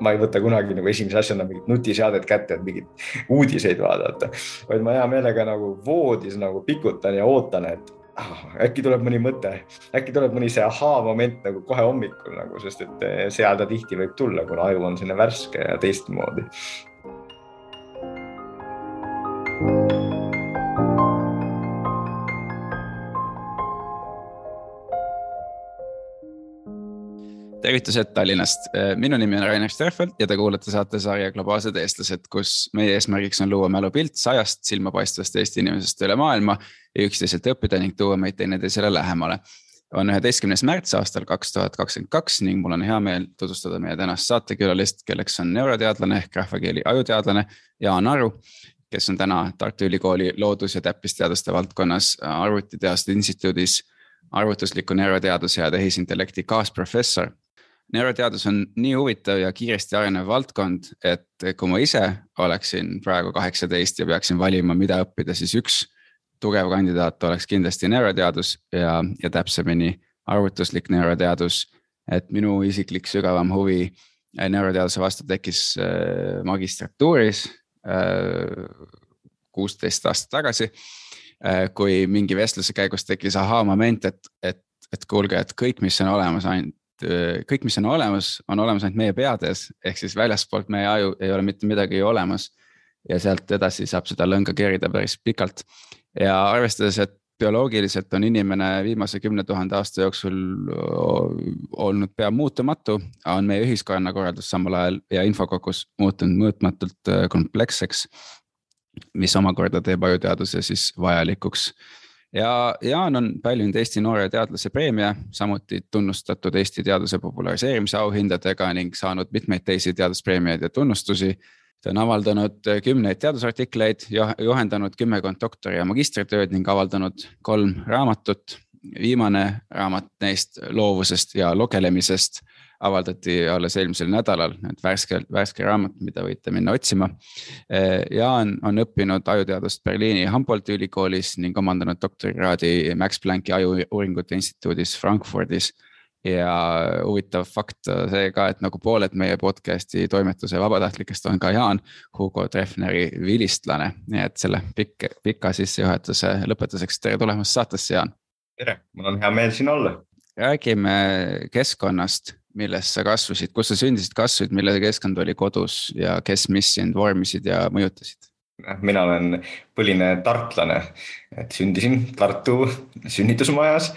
ma ei võta kunagi nagu esimese asjana mingit nutiseadet kätte, et mingeid uudiseid vaadata, vaid ma hea meelega nagu voodis nagu pikutan ja ootan, et ah, äkki tuleb mõni mõte, äkki tuleb mõni see ahaa-moment nagu kohe hommikul nagu, sest et eh, seal ta tihti võib tulla, kuna aju on selline värske ja teistmoodi. Tervitused Tallinnast, minu nimi on Rainer Sterfeld ja te kuulate saatesarja Globaalsed eestlased, kus meie eesmärgiks on luua mälupilt sajast silmapaistvast Eesti inimesest üle maailma ja üksteiselt õppida ning tuua meid teineteisele lähemale. on üheteistkümnes märts aastal kaks tuhat kakskümmend kaks ning mul on hea meel tutvustada meie tänast saatekülalist, kelleks on neuroteadlane ehk rahvakeeli ajuteadlane Jaan Aru kes on täna Tartu Ülikooli loodus- ja täppisteaduste valdkonnas Arvutiteaduste Instituudis arvutusliku neuroteaduse ja tehisintellekti kaasprofessor neuroteadus on nii huvitav ja kiiresti arenev valdkond, et kui ma ise oleksin praegu kaheksateist ja peaksin valima, mida õppida, siis üks tugev kandidaat oleks kindlasti neuroteadus ja, ja täpsemini arvutuslik neuroteadus. et minu isiklik sügavam huvi neuroteaduse vastu tekkis äh, magistratuuris äh, kuusteist aastat tagasi. Äh, kui mingi vestluse käigus tekkis ahaa-moment, et, et, et kuulge, et kõik, mis on olemas ainult Äh, kõik, mis on olemas, on olemas ainult meie peades, ehk siis väljaspoolt meie aju ei ole mitte midagi olemas. ja sealt edasi saab seda lõnga kerida päris pikalt ja arvestades, et bioloogiliselt on inimene viimase kümne tuhande aasta jooksul olnud pea muutumatu, on meie ühiskonnakorraldus samal ajal ja infokogus muutunud mõõtmatult äh, kompleksseks. mis omakorda teeb ajuteaduse siis vajalikuks ja Jaan on pälvinud Eesti noore teadlase preemia, samuti tunnustatud Eesti teaduse populariseerimise auhindadega ning saanud mitmeid teisi teaduspreemiaid ja tunnustusi. ta on avaldanud kümneid teadusartikleid, juhendanud kümmekond doktori ja magistritööd ning avaldanud kolm raamatut. viimane raamat neist loovusest ja lugelemisest avaldati alles eelmisel nädalal, et värske, värske raamat, mida võite minna otsima. Jaan on õppinud ajuteadust Berliini Humboldti ülikoolis ning omandanud doktorikraadi Max Plancki Ajuuuringute Instituudis Frankfurdis ja huvitav fakt see ka, et nagu pooled meie podcast'i toimetuse vabatahtlikest on ka Jaan Hugo Treffneri vilistlane, nii et selle pikk, pika sissejuhatuse lõpetuseks tere tulemast saatesse, Jaan. tere, mul on hea meel siin olla. räägime keskkonnast milles sa kasvasid, kus sa sündisid, kasvasid, mille keskkond oli kodus ja kes, mis sind vormisid ja mõjutasid? mina olen põline tartlane, et sündisin Tartu sünnitusmajas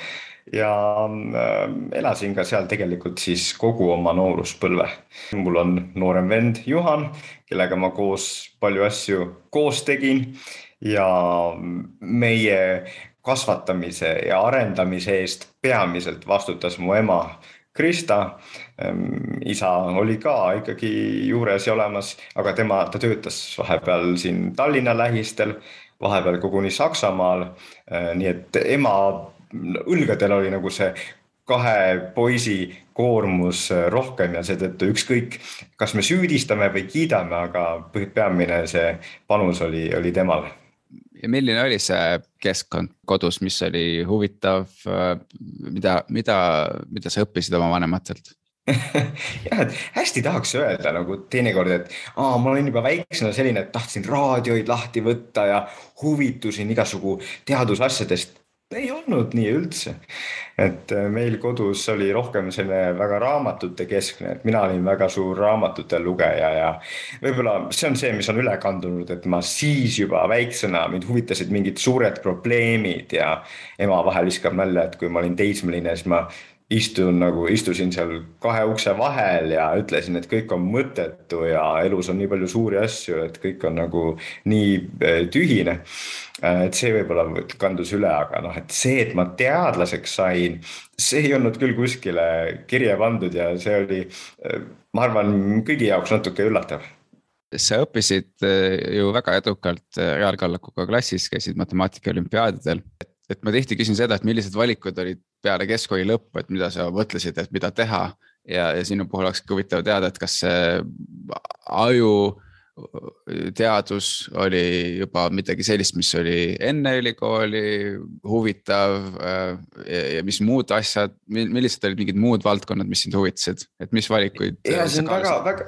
ja äh, elasin ka seal tegelikult siis kogu oma nooruspõlve. mul on noorem vend Juhan, kellega ma koos palju asju koos tegin ja meie kasvatamise ja arendamise eest peamiselt vastutas mu ema Krista. Ehm, isa oli ka ikkagi juures ja olemas, aga tema, ta töötas vahepeal siin Tallinna lähistel, vahepeal koguni Saksamaal. Ehm, nii et ema õlgadel oli nagu see kahe poisi koormus rohkem ja seetõttu ükskõik, kas me süüdistame või kiidame, aga peamine see panus oli, oli temal ja milline oli see keskkond kodus, mis oli huvitav, mida, mida, mida sa õppisid oma vanematelt? jah, et hästi tahaks öelda nagu teinekord, et aa, ma olin juba väiksena selline, et tahtsin raadioid lahti võtta ja huvitusin igasugu teadusasjadest ei olnud nii üldse. et äh, meil kodus oli rohkem selline väga raamatute keskne, et mina olin väga suur raamatute lugeja ja võib-olla see on see, mis on üle kandunud, et ma siis juba väiksena mind huvitasid mingid suured probleemid ja ema vahel viskab nalja, et kui ma olin teismeline, siis ma istun nagu, istusin seal kahe ukse vahel ja ütlesin, et kõik on mõttetu ja elus on nii palju suuri asju, et kõik on nagu nii eh, tühine. Eh, et see võib-olla kandus üle, aga noh, et see, et ma teadlaseks sain, see ei olnud küll kuskile kirja pandud ja see oli, eh, ma arvan, kõigi jaoks natuke üllatav sa õppisid ju väga edukalt reaalkallakuga klassis, käisid matemaatika olümpiaadidel, et et ma tihti küsin seda, et millised valikud olid peale keskkooli lõppu, et mida sa mõtlesid, et mida teha. ja, ja sinu puhul olekski huvitav teada, et kas see aju teadus oli juba midagi sellist, mis oli enne ülikooli huvitav äh, ja mis muud asjad, millised olid mingid muud valdkonnad, mis sind huvitasid, et mis valikuid? ja see on väga, väga,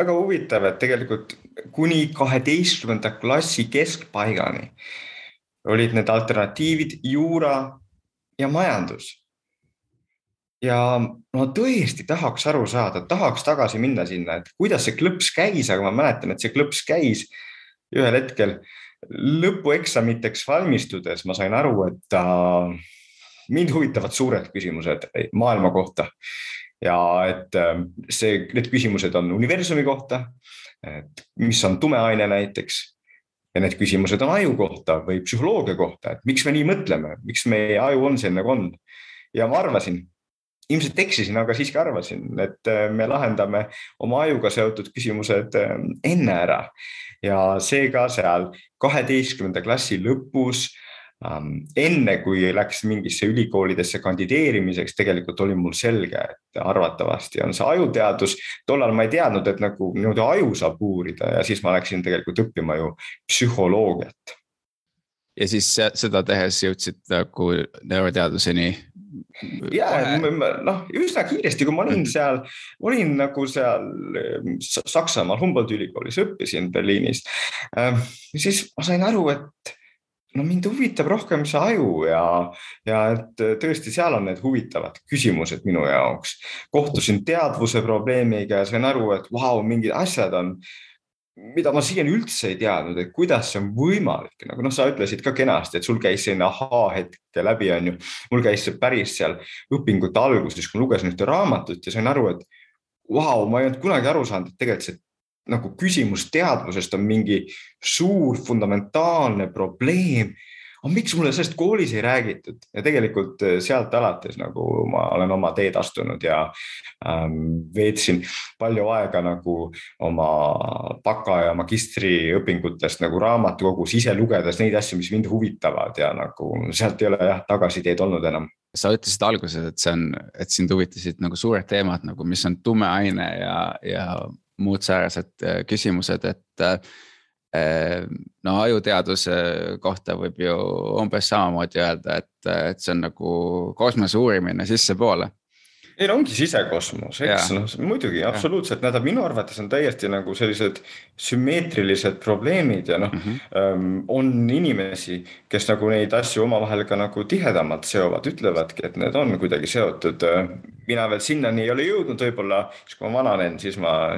väga huvitav, et tegelikult kuni kaheteistkümnenda klassi keskpaigani olid need alternatiivid juura ja majandus ja no tõesti tahaks aru saada, tahaks tagasi minna sinna, et kuidas see klõps käis, aga ma mäletan, et see klõps käis ühel hetkel lõpueksamiteks valmistudes, ma sain aru, et äh, mind huvitavad suured küsimused maailma kohta ja et äh, see, need küsimused on universumi kohta, et mis on tume aine näiteks ja need küsimused on aju kohta või psühholoogia kohta, et miks me nii mõtleme, miks meie aju on selline nagu on. ja ma arvasin, ilmselt eksisin, aga siiski arvasin, et äh, me lahendame oma ajuga seotud küsimused äh, enne ära ja seega seal kaheteistkümnenda klassi lõpus ähm, enne kui läks mingisse ülikoolidesse kandideerimiseks, tegelikult oli mul selge, et arvatavasti on see ajuteadus. tollal ma ei teadnud, et nagu niimoodi aju saab uurida ja siis ma läksin tegelikult õppima ju psühholoogiat. ja siis seda tehes jõudsid nagu neuroteaduseni ja noh, üsna kiiresti, kui ma olin mhm. seal, olin nagu seal ehm, Saksamaal Humboldti ülikoolis, õppisin Berliinis. Ehm, siis ma sain aru, et no mind huvitab rohkem see aju ja, ja et tõesti, seal on need huvitavad küsimused minu jaoks. kohtusin teadvuse probleemiga ja sain aru, et vau, mingid asjad on mida ma siiani üldse ei teadnud, et kuidas see on võimalik, nagu noh, sa ütlesid ka kenasti, et sul käis selline ahaa-hetk läbi, on ju. mul käis see päris seal õpingute alguses, kui ma lugesin ühte raamatut ja sain aru, et vau, ma ei olnud kunagi aru saanud, et tegelikult see nagu küsimus teadvusest on mingi suur fundamentaalne probleem aga miks mulle sellest koolis ei räägitud? Ja tegelikult äh, sealt alates nagu ma olen oma teed astunud ja ähm, veetsin palju aega nagu oma baka ja magistriõpingutest nagu raamatukogus ise lugedes neid asju, mis mind huvitavad ja nagu sealt ei ole jah tagasiteed olnud enam. Sa ütlesid alguses, et see on, et sind huvitasid nagu suured teemad nagu, mis on tume aine ja, ja muud säärased äh, küsimused, et Ehm, no ajuteaduse kohta võib ju umbes samamoodi öelda, et, et see on nagu kosmose uurimine sissepoole Neil ongi sisekosmos, eks noh, muidugi absoluutselt, näitab minu arvates on täiesti nagu sellised sümmeetrilised probleemid ja noh mm -hmm. on inimesi, kes nagu neid asju omavahel ka nagu tihedamalt seovad, ütlevadki, et need on kuidagi seotud. mina veel sinnani ei ole jõudnud, võib-olla siis kui ma vananen, siis ma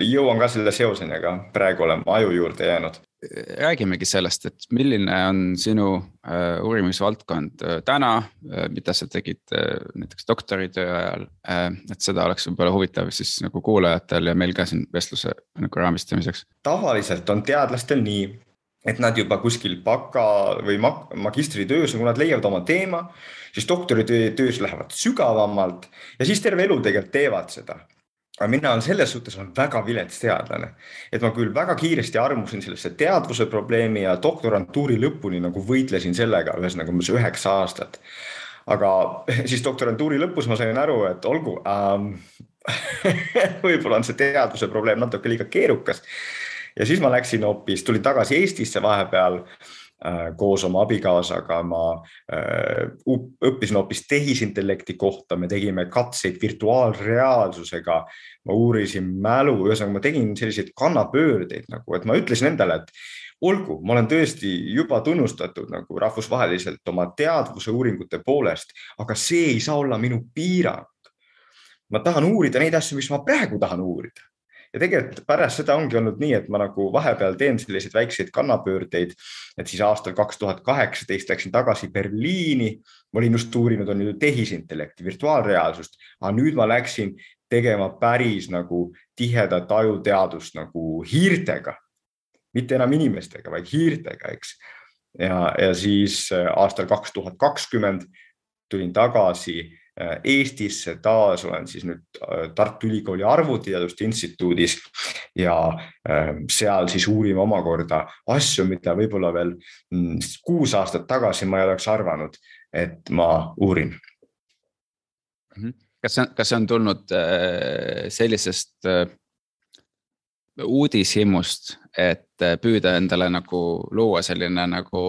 jõuan ka selle seoseni, aga praegu olen aju juurde jäänud räägimegi sellest, et milline on sinu äh, uurimisvaldkond äh, täna äh,, mida sa tegid näiteks doktoritöö ajal et seda oleks võib-olla huvitav siis nagu kuulajatel ja meil ka siin vestluse nagu raamistamiseks. tavaliselt on teadlastel nii, et nad juba kuskil baka või magistritöös, kui nad leiavad oma teema, siis doktoritöös lähevad sügavamalt ja siis terve elu tegelikult teevad seda aga mina selles suhtes olen väga vilets teadlane, et ma küll väga kiiresti armusin sellesse teadvuse probleemi ja doktorantuuri lõpuni nagu võitlesin sellega, ühesõnaga umbes üheksa aastat. aga siis doktorantuuri lõpus ma sain aru, et olgu ähm, võib-olla on see teadvuse probleem natuke liiga keerukas. ja siis ma läksin hoopis, tulin tagasi Eestisse vahepeal koos oma abikaasaga ma äh, õppisin hoopis tehisintellekti kohta, me tegime katseid virtuaalreaalsusega. ma uurisin mälu, ühesõnaga ma tegin selliseid kannapöördeid nagu, et ma ütlesin endale, et olgu, ma olen tõesti juba tunnustatud nagu rahvusvaheliselt oma teadvuse uuringute poolest, aga see ei saa olla minu piirang. ma tahan uurida neid asju, mis ma praegu tahan uurida ja tegelikult pärast seda ongi olnud nii, et ma nagu vahepeal teen selliseid väikseid kannapöördeid. et siis aastal kaks tuhat kaheksateist läksin tagasi Berliini, ma olin just uurinud, on ju tehisintellekti, virtuaalreaalsust, aga nüüd ma läksin tegema päris nagu tihedat ajuteadust nagu hiirtega, mitte enam inimestega, vaid hiirtega, eks. ja, ja siis äh, aastal kaks tuhat kakskümmend tulin tagasi Äh, Eestisse taas olen siis nüüd äh, Tartu Ülikooli Arvutiteaduste Instituudis ja ähm, seal siis uurime omakorda asju, mida võib-olla veel mm, kuus aastat tagasi ma ei oleks arvanud, et ma uurin. Mhm. kas see on, kas see on tulnud äh, sellisest uudishimust, et püüda endale nagu luua selline nagu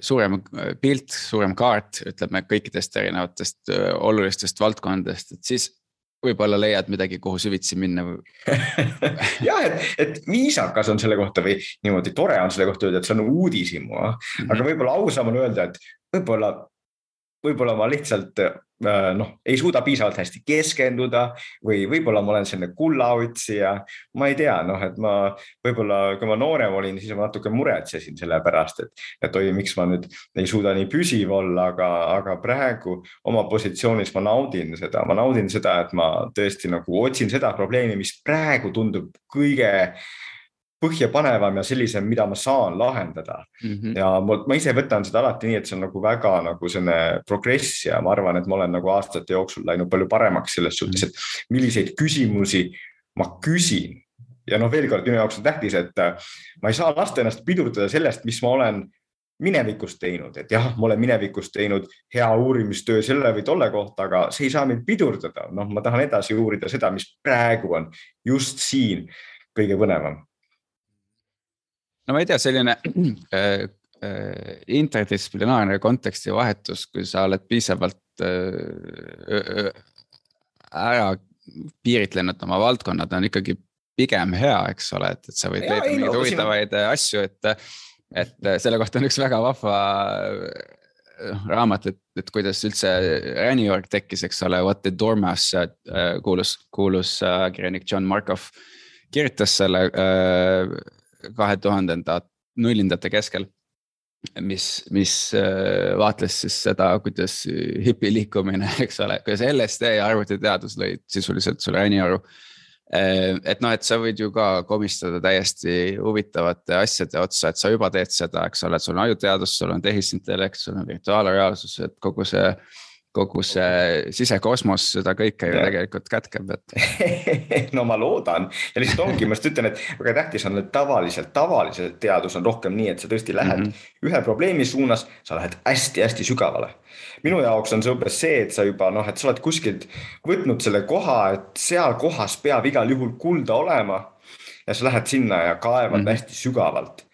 suurem pilt, suurem kaart, ütleme kõikidest erinevatest olulistest valdkondadest, et siis võib-olla leiad midagi, kuhu süvitsi minna jah, et, et viisakas on selle kohta või niimoodi tore on selle kohta öelda, et see on uudishimu mm, -hmm. aga võib-olla ausam on öelda, et võib-olla, võib-olla ma lihtsalt Äh, noh, ei suuda piisavalt hästi keskenduda või võib-olla ma olen selline kullaotsija. ma ei tea, noh, et ma võib-olla, kui ma noorem olin, siis ma natuke muretsesin selle pärast, et, et oi, miks ma nüüd ei suuda nii püsiv olla, aga, aga praegu oma positsioonis ma naudin seda, ma naudin seda, et ma tõesti nagu otsin seda probleemi, mis praegu tundub kõige põhjapanevam ja sellisem, mida ma saan lahendada mm. -hmm. ja ma, ma ise võtan seda alati nii, et see on nagu väga nagu selline progress ja ma arvan, et ma olen nagu aastate jooksul läinud palju paremaks selles suhtes, et milliseid küsimusi ma küsin. ja noh, veel kord minu jaoks on tähtis, et äh, ma ei saa lasta ennast pidurdada sellest, mis ma olen minevikus teinud, et jah, ma olen minevikus teinud hea uurimistöö selle või tolle kohta, aga see ei saa mind pidurdada. noh, ma tahan edasi uurida seda, mis praegu on just siin kõige põnevam no ma ei tea, selline äh, äh, interdistsiplinaarne konteksti vahetus, kui sa oled piisavalt äh, ära piiritlenud oma valdkonnad, on ikkagi pigem hea, eks ole, et, et sa võid leida mingeid no, huvitavaid on... asju, et, et selle kohta on üks väga vahva raamat, et, et kuidas üldse Raniorg tekkis, eks ole, What the Dormouse kuulus, kuulus ajakirjanik John Markov kirjutas selle kahe tuhandenda, nullindate keskel. mis, mis äh, vaatles siis seda, kuidas hipi liikumine, eks ole, kuidas LSD ja arvutiteadus lõid sisuliselt sulle äni aru äh, et noh, et sa võid ju ka komistada täiesti huvitavate asjade otsa, et sa juba teed seda, eks ole, sul on ajuteadus, sul on tehisintellekt, sul on virtuaalreaalsus, et kogu see kogu see sisekosmos seda kõike ju tegelikult kätkeb, et no ma loodan ja lihtsalt ongi, ma just ütlen, et väga tähtis on, et tavaliselt, tavaliselt teadus on rohkem nii, et sa tõesti lähed mm -hmm. ühe probleemi suunas, sa lähed hästi-hästi sügavale. minu jaoks on see umbes see, et sa juba noh, et sa oled kuskilt võtnud selle koha, et seal kohas peab igal juhul kulda olema. ja sa lähed sinna ja kaevad mm -hmm. hästi sügavalt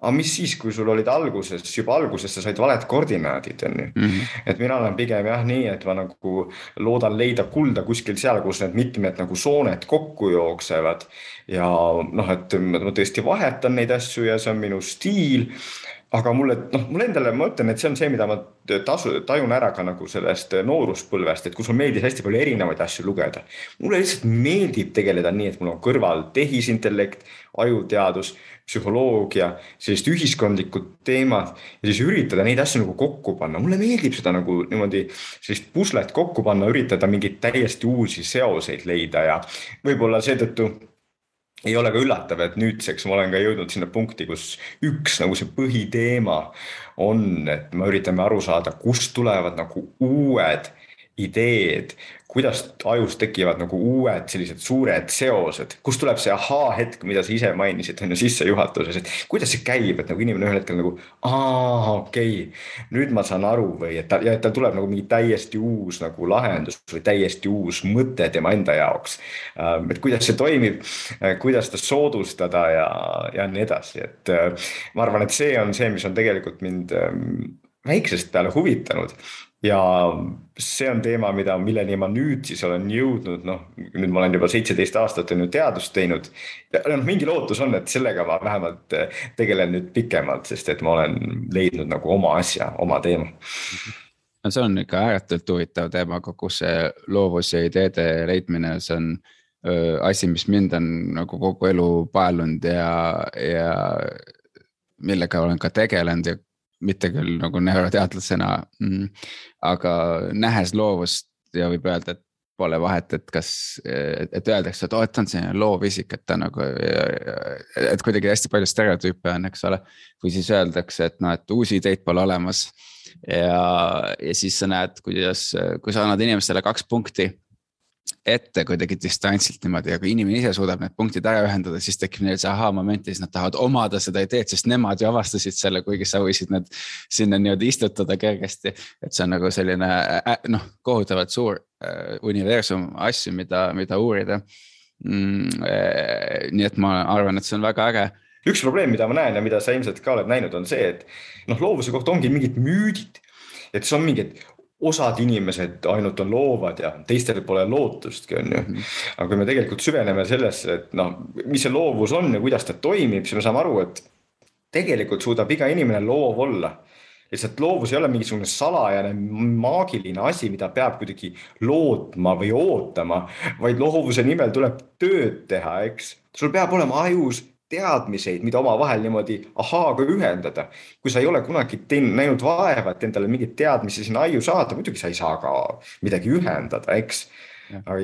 aga mis siis, kui sul olid alguses, juba alguses sa said valed koordinaadid, on ju. Mhm. et mina olen pigem jah nii, et ma nagu loodan leida kulda kuskil seal, kus need mitmed nagu sooned kokku jooksevad. ja noh, et ma tõesti vahetan neid asju ja see on minu stiil aga mulle, noh, mulle endale, ma ütlen, et see on see, mida ma tasu, tajun ära ka nagu sellest nooruspõlvest, et kus mulle meeldis hästi palju erinevaid asju lugeda. mulle lihtsalt meeldib tegeleda nii, et mul on kõrval tehisintellekt, ajuteadus, psühholoogia, sellised ühiskondlikud teemad ja siis üritada neid asju nagu kokku panna. mulle meeldib seda nagu niimoodi sellist puslet kokku panna, üritada mingeid täiesti uusi seoseid leida ja võib-olla seetõttu ei ole ka üllatav, et nüüdseks ma olen ka jõudnud sinna punkti, kus üks nagu see põhiteema on, et me üritame aru saada, kust tulevad nagu uued ideed, kuidas ajus tekivad nagu uued sellised suured seosed, kust tuleb see ahaa-hetk, mida sa ise mainisid, on ju sissejuhatuses, et kuidas see käib, et nagu inimene ühel hetkel nagu, aa, okei okay,, nüüd ma saan aru või et ta ja et tal tuleb nagu mingi täiesti uus nagu lahendus või täiesti uus mõte tema enda jaoks. Ähm, et kuidas see toimib, kuidas seda soodustada ja, ja nii edasi, et äh, ma arvan, et see on see, mis on tegelikult mind ähm, väiksest peale huvitanud ja see on teema, mida, milleni ma nüüd siis olen jõudnud, noh, nüüd ma olen juba seitseteist aastat on ju teadust teinud. noh, mingi lootus on, et sellega ma vähemalt eh, tegelen nüüd pikemalt, sest et ma olen leidnud nagu oma asja, oma teema. no see on ikka ääretult huvitav teema, kogu see loovus ja ideede leidmine, see on öö, asi, mis mind on nagu kogu elu paelunud ja, ja millega olen ka tegelenud ja mitte küll nagu neuroteadlasena mm,, aga nähes loovust ja võib öelda, et pole vahet, et kas, et öeldakse, et oo, et ta on selline loovisik, et ta nagu. et kuidagi hästi palju stereotüüpe on, eks ole, või siis öeldakse, et noh, et uusi ideid pole olemas. ja, ja siis sa näed, kuidas, kui sa annad inimestele kaks punkti ette kuidagi distantsilt niimoodi ja kui inimene ise suudab need punktid ära ühendada, siis tekib neil see ahaa-moment ja siis nad tahavad omada seda ideed, sest nemad ju avastasid selle, kuigi sa võisid need sinna niimoodi istutada kergesti. et see on nagu selline noh, kohutavalt suur äh, universum asju, mida, mida uurida. mm,. Eh, nii et ma arvan, et see on väga äge üks probleem, mida ma näen ja mida sa ilmselt ka oled näinud, on see, et noh, loovuse kohta ongi mingid müüdid. et see on mingid, osad inimesed ainult on loovad ja teistel pole lootustki, on ju. Mhm. aga kui me tegelikult süveneme sellesse, et noh, mis see loovus on ja kuidas ta toimib, siis me saame aru, et tegelikult suudab iga inimene loov olla lihtsalt loovus ei ole mingisugune salajane maagiline asi, mida peab kuidagi lootma või ootama, vaid loovuse nimel tuleb tööd teha, eks. sul peab olema ajus teadmiseid, mida omavahel niimoodi ahaaga ühendada. kui sa ei ole kunagi teinud, näinud vaeva, et endale mingeid teadmisi sinna aiu saada, muidugi sa ei saa ka midagi ühendada, eks.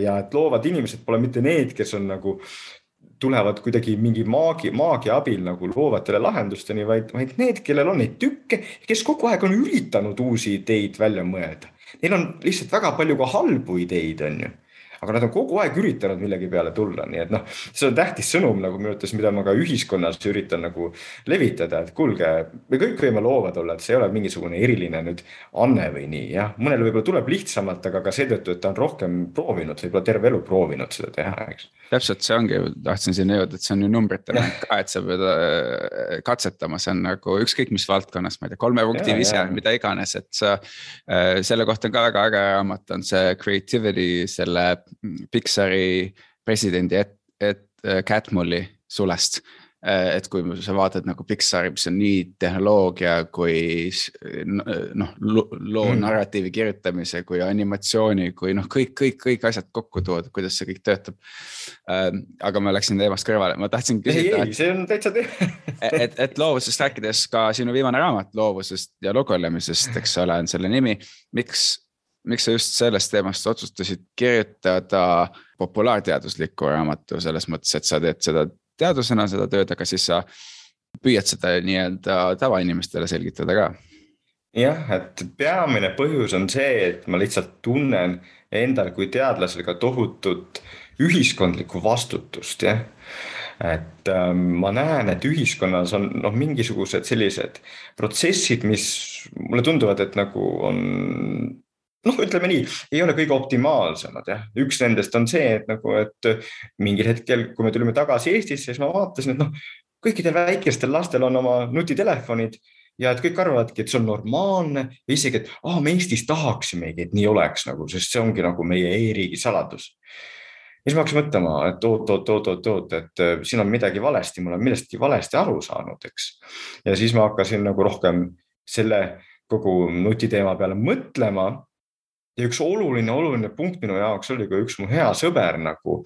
ja et loovad inimesed pole mitte need, kes on nagu tulevad kuidagi mingi maagi, maagia abil nagu loovatele lahendusteni, vaid, vaid need, kellel on neid tükke, kes kogu aeg on üritanud uusi ideid välja mõelda. Neil on lihtsalt väga palju ka halbu ideid, on ju aga nad on kogu aeg üritanud millegi peale tulla, nii et noh, see on tähtis sõnum nagu minu arvates, mida ma ka ühiskonnas üritan nagu levitada, et kuulge, me kõik võime loovad olla, et see ei ole mingisugune eriline nüüd anne või nii jah, mõnel võib-olla tuleb lihtsamalt, aga ka seetõttu, et ta on rohkem proovinud, võib-olla terve elu proovinud seda teha, eks. täpselt, see ongi, tahtsin sinna jõuda, et see on ju numbrite mäng ka, et sa pead äh, katsetama, see on nagu ükskõik mis valdkonnas, ma ei tea, kolme punkti vise, mida iganes, et sa. Äh, selle kohta on ka väga äge raamat on see creativity selle Pixari presidendi et, et äh, Catmulli sulest. Äh, et kui sa vaatad nagu Pixari, mis on nii tehnoloogia kui noh, loo mm. narratiivi kirjutamise kui animatsiooni, kui noh, kõik, kõik, kõik asjad kokku tuua, kuidas see kõik töötab. Ähm, aga ma läksin teemast kõrvale, ma tahtsin küsida. ei, ei, see on täitsa teema et, et loovusest rääkides ka sinu viimane raamat loovusest ja lugulemisest, eks ole, on selle nimi. miks miks sa just sellest teemast otsustasid kirjutada populaarteaduslikku raamatu selles mõttes, et sa teed seda teadusena seda tööd, aga siis sa püüad seda nii-öelda tavainimestele selgitada ka? jah, et peamine põhjus on see, et ma lihtsalt tunnen endal kui teadlasel ka tohutut ühiskondlikku vastutust, jah et äh, ma näen, et ühiskonnas on noh, mingisugused sellised protsessid, mis mulle tunduvad, et nagu on noh, ütleme nii, ei ole kõige optimaalsemad jah, üks nendest on see, et nagu, et mingil hetkel, kui me tulime tagasi Eestisse, siis ma vaatasin, et noh, kõikidel väikestel lastel on oma nutitelefonid ja et kõik arvavadki, et see on normaalne ja isegi, et ah, me Eestis tahaksimegi, et nii oleks nagu, sest see ongi nagu meie e-riigi saladus. ja siis ma hakkasin mõtlema, et oot, oot, oot, oot, oot, et äh, siin on midagi valesti, ma olen millestki valesti aru saanud, eks. ja siis ma hakkasin nagu rohkem selle kogu nutiteema peale mõtlema ja üks oluline, oluline punkt minu jaoks oli, kui üks mu hea sõber nagu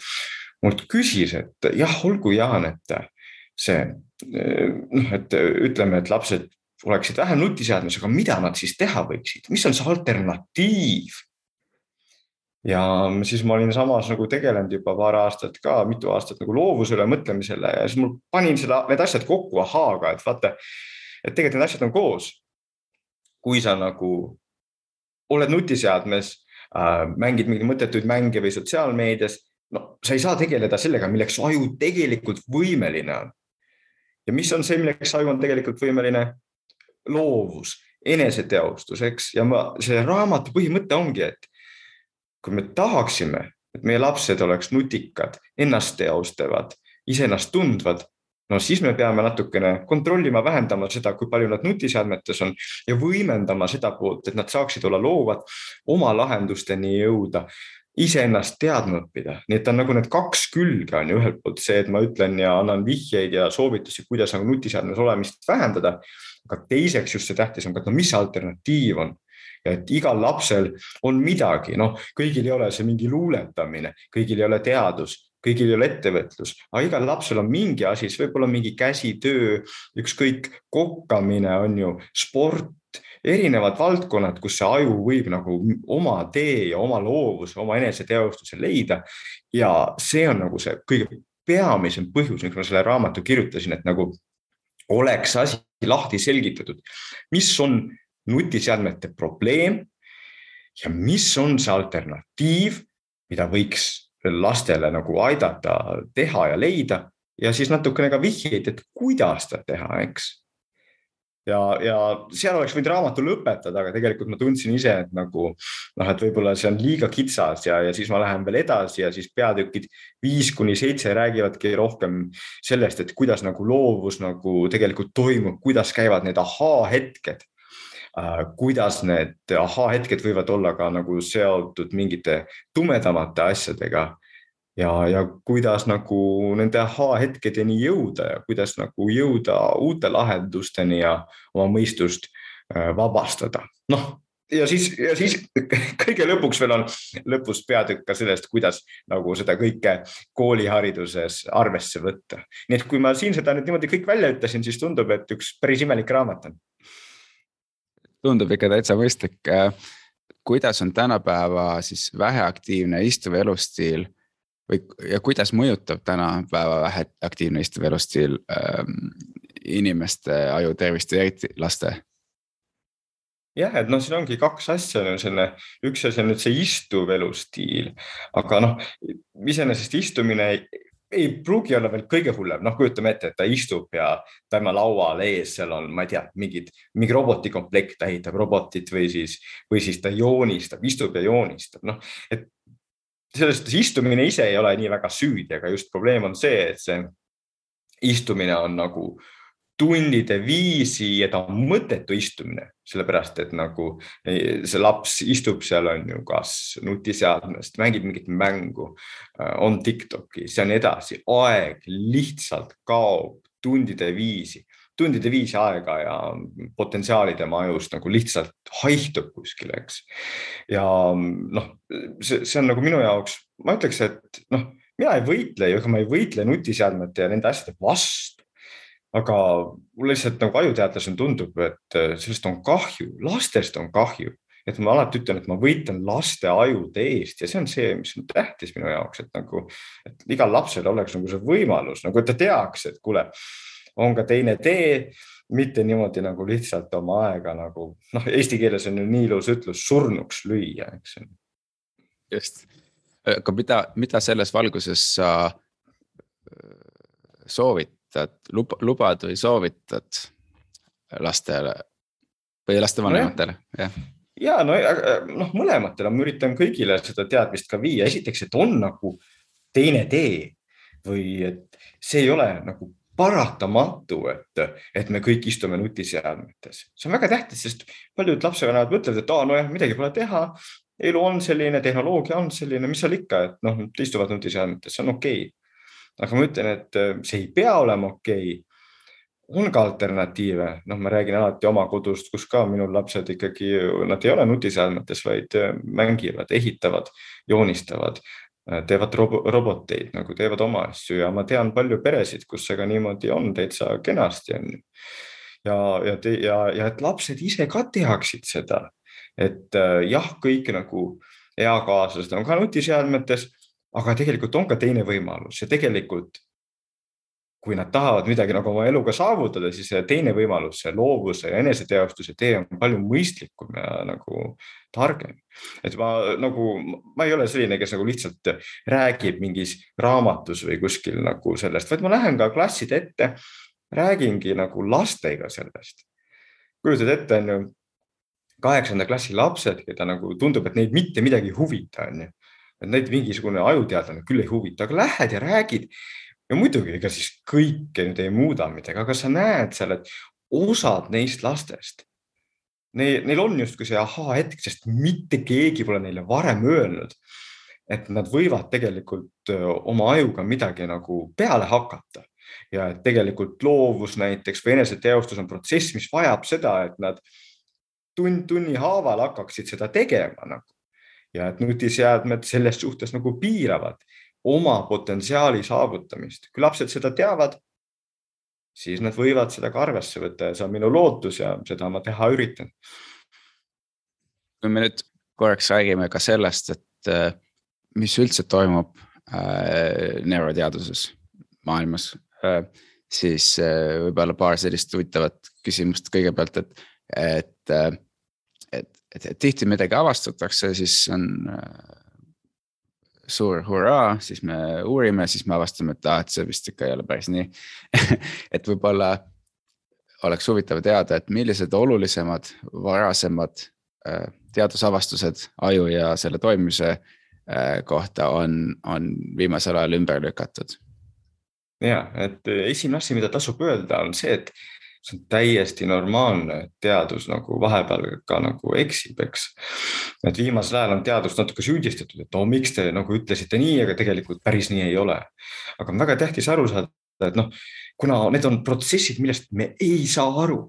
mult küsis, et jah, olgu Jaan, et see noh, et ütleme, et lapsed oleksid vähem nutiseadmes, aga mida nad siis teha võiksid, mis on see alternatiiv? ja siis ma olin samas nagu tegelenud juba paar aastat ka, mitu aastat nagu loovusele mõtlemisele ja siis mul panin seda, need asjad kokku ahaaga, et vaata, et tegelikult need asjad on koos. kui sa nagu oled nutiseadmes äh,, mängid mingeid mõttetuid mänge või sotsiaalmeedias, no sa ei saa tegeleda sellega, milleks aju tegelikult võimeline on. ja mis on see, milleks aju on tegelikult võimeline? loovus, eneseteostus, eks, ja ma, see raamatu põhimõte ongi, et kui me tahaksime, et meie lapsed oleks nutikad, ennast teostavad, iseennast tundvad, no siis me peame natukene kontrollima, vähendama seda, kui palju nad nutiseadmetes on ja võimendama seda poolt, et nad saaksid olla loovad, oma lahendusteni jõuda iseennast teadma õppida, nii et on nagu need kaks külge on ju ühelt poolt see, et ma ütlen ja annan vihjeid ja soovitusi, kuidas nagu nutiseadmes olemist vähendada. aga teiseks just see tähtis on ka, et no mis see alternatiiv on ja et igal lapsel on midagi, noh, kõigil ei ole see mingi luuletamine, kõigil ei ole teadus, kõigil ei ole ettevõtlus, aga igal lapsel on mingi asi, see võib olla mingi käsitöö, ükskõik kokkamine on ju, sport, erinevad valdkonnad, kus see aju võib nagu oma tee ja oma loovuse, oma eneseteostuse leida. ja see on nagu see kõige peamisem põhjus, miks ma selle raamatu kirjutasin, et nagu oleks asi lahti selgitatud, mis on nutiseadmete probleem ja mis on see alternatiiv, mida võiks lastele nagu aidata teha ja leida ja siis natukene ka vihjeid, et kuidas seda teha, eks. ja, ja seal oleks võinud raamatu lõpetada, aga tegelikult ma tundsin ise, et nagu noh, et võib-olla see on liiga kitsas ja, ja siis ma lähen veel edasi ja siis peatükid viis kuni seitse räägivadki rohkem sellest, et kuidas nagu loovus nagu tegelikult toimub, kuidas käivad need ahaa-hetked kuidas need ahaa-hetked võivad olla ka nagu seotud mingite tumedamate asjadega ja, ja kuidas nagu nende ahaa-hetkedeni jõuda ja kuidas nagu jõuda uute lahendusteni ja oma mõistust äh, vabastada. noh, ja siis, ja siis kõige lõpuks veel on lõpus peatükk ka sellest, kuidas nagu seda kõike koolihariduses arvesse võtta. nii et kui ma siin seda nüüd niimoodi kõik välja ütlesin, siis tundub, et üks päris imelik raamat on. Tundub ikka täitsa mõistlik. Kuidas on tänapäeva siis väheaktiivne istuv elustiil või, ja kuidas mõjutab tänapäeva väheaktiivne istuv elustiil ähm, inimeste aju tervist ja eriti laste? jah, et noh, siin ongi kaks asja, on selline, üks asi on nüüd see istuv elustiil, aga noh, iseenesest istumine ei, pruugi olla veel kõige hullem, noh, kujutame ette, et ta istub ja tema laual ees, seal on, ma ei tea, mingid, mingi robotikomplekt, ta ehitab robotit või siis, või siis ta joonistab, istub ja joonistab, noh, et selles suhtes istumine ise ei ole nii väga süüdi, aga just probleem on see, et see istumine on nagu tundide viisi ja ta on mõttetu istumine, sellepärast et nagu see laps istub seal on ju kas nutiseadmest, mängib mingit mängu, äh, on Tiktokis ja nii edasi, aeg lihtsalt kaob tundide viisi tundide viisi aega ja potentsiaali tema ajust nagu lihtsalt haihtub kuskile, eks. ja noh, see, see on nagu minu jaoks, ma ütleks, et noh, mina ei võitle ju, ega ma ei võitle nutiseadmete ja nende asjade vastu. Aga mulle lihtsalt nagu ajuteadlasena tundub, et sellest on kahju, lastest on kahju. Et ma alati ütlen, et ma võitlen laste ajude eest ja see on see, mis on tähtis minu jaoks, et nagu, et igal lapsel oleks nagu see võimalus nagu, ta teaks, et kuule on ka teine tee, mitte niimoodi nagu lihtsalt oma aega nagu noh, eesti keeles on ju nii ilus ütlus surnuks lüüa, eks. just, aga mida, mida selles valguses sa äh, soovitad, lubad või soovitad lastele või lastevanematele no, jah? ja no, noh, mõlematele ma üritan kõigile seda teadmist ka viia, esiteks, et on nagu teine tee või et see ei ole nagu paratamatu, et, et me kõik istume nutiseadmetes. see on väga tähtis, sest paljud lapsevanemad mõtlevad, et aa, nojah, midagi pole teha. elu on selline, tehnoloogia on selline, mis seal ikka, et noh, istuvad nutiseadmetes, see on okei okay.. Aga ma ütlen, et äh, see ei pea olema okei. Okay on ka alternatiive, noh, ma räägin alati oma kodust, kus ka minu lapsed ikkagi, nad ei ole nutiseadmetes, vaid äh, mängivad, ehitavad, joonistavad, Äh, teevad robo roboteid nagu teevad oma asju. Ja ma tean palju peresid, kus see ka niimoodi on täitsa kenasti on ju. ja, ja, ja, ja et lapsed ise ka teaksid seda, et jah, kõik nagu eakaaslased on ka nutiseadmetes, aga tegelikult on ka teine võimalus ja tegelikult kui nad tahavad midagi nagu oma eluga saavutada, siis teine võimalus, see loovuse ja eneseteostuse tee on palju mõistlikum ja nagu targem. et ma nagu, ma ei ole selline, kes nagu lihtsalt räägib mingis raamatus või kuskil nagu sellest, vaid ma lähen ka klasside ette, räägingi nagu lastega sellest. kujutad ette, on ju, kaheksanda klassi lapsed, keda nagu tundub, et neid mitte midagi ei huvita, on ju neid mingisugune ajuteadlane küll ei huvita, aga lähed ja räägid. Ja muidugi, ega siis kõike nüüd ei muuda midagi, aga sa näed seal, et osad neist lastest, neil, neil on justkui see ahaa-hetk, sest mitte keegi pole neile varem öelnud, et nad võivad tegelikult oma ajuga midagi nagu peale hakata. Ja et tegelikult loovus näiteks või eneseteostus on protsess, mis vajab seda, et nad tund tunni haaval hakkaksid seda tegema nagu ja et nutiseadmed selles suhtes nagu piiravad oma potentsiaali saavutamist. kui lapsed seda teavad, siis nad võivad seda ka arvesse võtta ja see on minu lootus ja seda ma teha üritan. kui me nüüd korraks räägime ka sellest, et äh, mis üldse toimub äh, neuroteaduses maailmas äh,, siis äh, võib-olla paar sellist huvitavat küsimust kõigepealt, et, et, äh, et, et, et tihti midagi avastatakse, siis on äh, suur hurraa, siis me uurime, siis me avastame, et aa, et see vist ikka ei ole päris nii et võib-olla oleks huvitav teada, et millised olulisemad varasemad äh, teadusavastused aju ja selle toimimise äh, kohta on, on viimasel ajal ümber lükatud? ja, et esimene asi, mida tasub öelda, on see, et see on täiesti normaalne, et teadus nagu vahepeal ka nagu eksib, eks. et viimasel ajal on teadust natuke süüdistatud, et no miks te nagu ütlesite nii, aga tegelikult päris nii ei ole. aga on väga tähtis aru saada, et noh, kuna need on protsessid, millest me ei saa aru,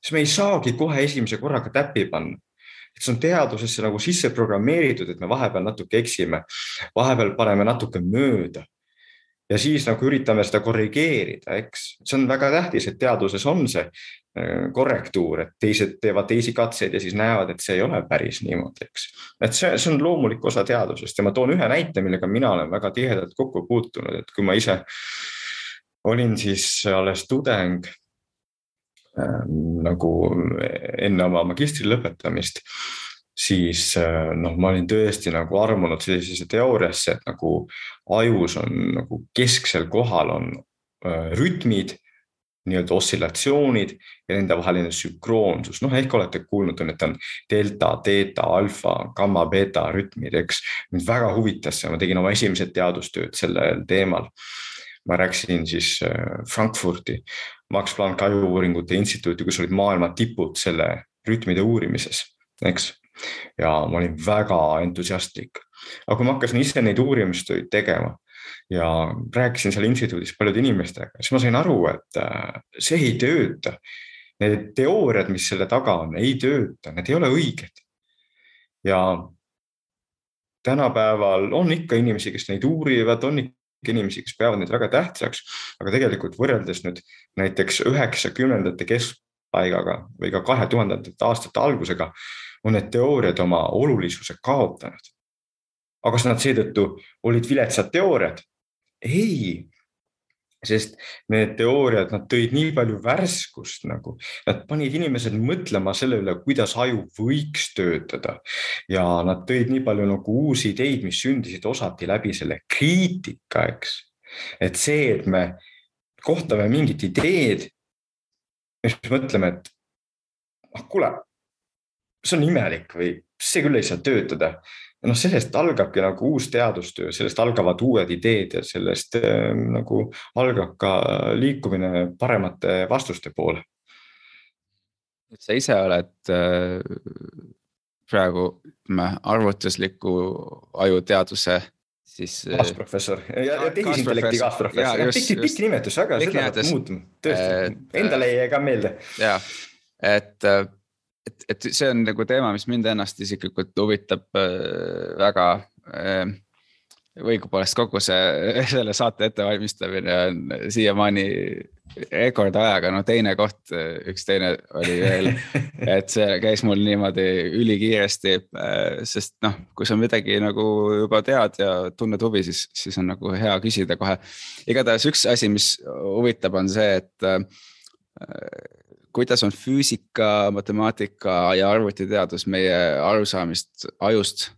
siis me ei saagi kohe esimese korraga täppi panna et see on teadusesse nagu sisse programmeeritud, et me vahepeal natuke eksime, vahepeal paneme natuke mööda ja siis nagu üritame seda korrigeerida, eks. See on väga tähtis, et teaduses on see äh, korrektuur, et teised teevad teisi katseid ja siis näevad, et see ei ole päris niimoodi, eks. et see, see on loomulik osa teadusest. Ja ma toon ühe näite, millega mina olen väga tihedalt kokku puutunud, et kui ma ise olin siis alles tudeng äh, nagu enne oma magistri lõpetamist siis äh, noh, ma olin tõesti nagu armunud sellisesse teooriasse, et nagu ajus on nagu kesksel kohal on äh, rütmid, nii-öelda oscillatsioonid ja nende vaheline sünkroonsus, noh ehk olete kuulnud, on, et on delta, teeta, alfa, gamma, beeta rütmid, eks. mind väga huvitas see, ma tegin oma esimesed teadustööd sellel teemal. ma rääkisin siis äh, Frankfurti Max Planck ajuuuringute instituuti, kus olid maailma tipud selle rütmide uurimises, eks ja ma olin väga entusiastlik. aga kui ma hakkasin ise neid uurimistöid tegema ja rääkisin seal instituudis paljude inimestega, siis ma sain aru, et äh, see ei tööta. Need teooriad, mis selle taga on, ei tööta, need ei ole õiged. ja tänapäeval on ikka inimesi, kes neid uurivad, on ikka inimesi, kes peavad neid väga tähtsaks, aga tegelikult võrreldes nüüd näiteks üheksakümnendate keskpaigaga või ka kahe tuhandendate aastate algusega on need teooriad oma olulisuse kaotanud. aga kas nad seetõttu olid viletsad teooriad? ei, sest need teooriad, nad tõid nii palju värskust nagu, nad panid inimesed mõtlema selle üle, kuidas aju võiks töötada ja nad tõid nii palju nagu uusi ideid, mis sündisid osati läbi selle kriitika, eks. et see, et me kohtame mingit ideed, siis mõtleme, et ah kuule, see on imelik või see küll ei saa töötada. ja noh, sellest algabki nagu uus teadustöö, sellest algavad uued ideed ja sellest äh, nagu algab ka liikumine paremate vastuste poole. sa ise oled äh, praegu ütleme arvutusliku ajuteaduse siis. Äh, kaasprofessor ja, ja tehisintellekti kaasprofessor, pikk, pikk nimetus, aga seda peab muutma, tõesti, endale jää ka meelde. ja, et et, et see on nagu teema, mis mind ennast isiklikult huvitab äh, väga äh,. õigupoolest kogu see, selle saate ettevalmistamine on siiamaani rekordajaga, no teine koht, üks teine oli veel, et see käis mul niimoodi ülikiiresti äh,. sest noh, kui sa midagi nagu juba tead ja tunned huvi, siis, siis on nagu hea küsida kohe. igatahes üks asi, mis huvitab, on see, et äh, kuidas on füüsika, matemaatika ja arvutiteadus meie arusaamist ajust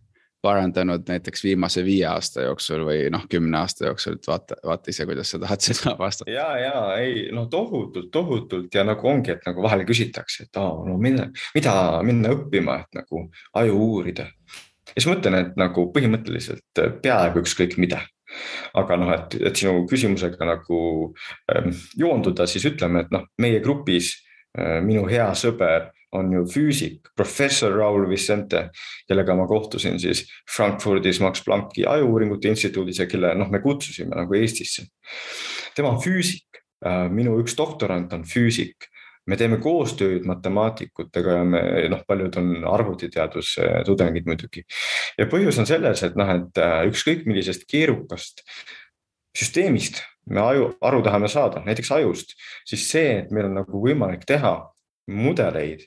parandanud näiteks viimase viie aasta jooksul või noh, kümne aasta jooksul, et vaata, vaata ise, kuidas sa tahad seda vastata. ja, ja ei no tohutult, tohutult ja nagu ongi, et nagu vahel küsitakse, et aa, no mida, mida minna õppima, et nagu aju uurida. ja siis mõtlen, et nagu põhimõtteliselt peaaegu ükskõik mida aga noh, et, et sinu küsimusega nagu ähm, joonduda, siis ütleme, et noh, meie grupis minu hea sõber on ju füüsik, professor Raul Vicente, kellega ma kohtusin siis Frankfurdis Max Plancki ajuuuringute instituudis ja kelle noh, me kutsusime nagu Eestisse. tema on füüsik, äh, minu üks doktorant on füüsik, me teeme koostööd matemaatikutega ja me noh, paljud on arvutiteaduse tudengid muidugi. ja põhjus on selles, et noh, et äh, ükskõik millisest keerukast süsteemist me aju, aru tahame saada, näiteks ajust, siis see, et meil on nagu võimalik teha mudeleid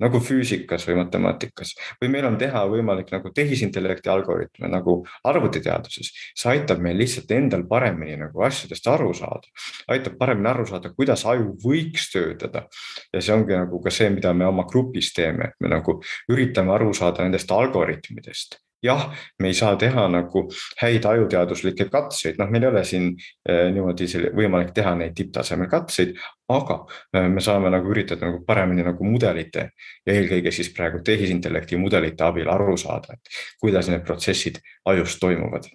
nagu füüsikas või matemaatikas või meil on teha võimalik nagu tehisintellekti algoritme nagu arvutiteaduses. see aitab meil lihtsalt endal paremini nagu asjadest aru saada, aitab paremini aru saada, kuidas aju võiks töötada. ja see ongi nagu ka see, mida me oma grupis teeme, et me nagu üritame aru saada nendest algoritmidest jah, me ei saa teha nagu häid ajuteaduslikke katseid, noh, meil ei ole siin eh, niimoodi võimalik teha neid tipptasemel katseid, aga eh, me saame nagu üritada nagu paremini nagu mudelite ja eelkõige siis praegu tehisintellekti mudelite abil aru saada, et kuidas need protsessid ajus toimuvad.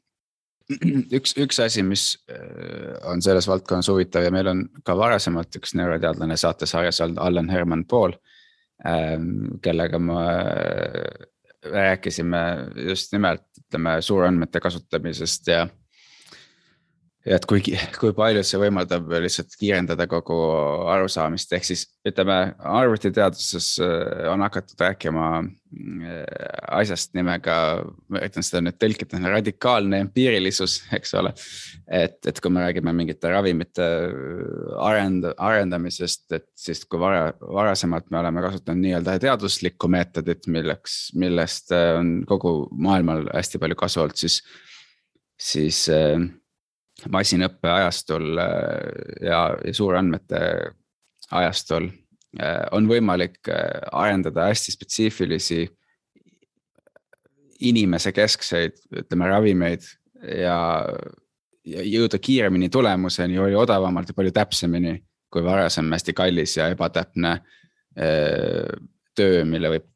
Üks, üks asi, mis eh, on selles valdkonnas huvitav ja meil on ka varasemalt üks neuroteadlane saatesarjas olnud Allan Herman Paul, kellega ma rääkisime just nimelt ütleme suurandmete kasutamisest ja. Et kui, kui palju see võimaldab lihtsalt kiirendada kogu arusaamist, ehk siis ütleme arvutiteaduses äh, on hakatud rääkima äh, asjast nimega, ma üritan seda nüüd tõlkida, radikaalne empiirilisus, eks ole. et, et kui me räägime mingite ravimite arend-, arendamisest, et siis kui vara, varasemalt me oleme kasutanud nii-öelda teaduslikku meetodit, milleks, millest äh, on kogu maailmal hästi palju kasu olnud, siis, siis äh, masinõppe ajastul ja, ja suurandmete ajastul äh, on võimalik äh, arendada hästi spetsiifilisi inimesekeskseid, ütleme ravimeid ja, ja jõuda kiiremini tulemuseni oli odavamalt ja palju täpsemini kui varasem hästi kallis ja ebatäpne äh, töö, mille võib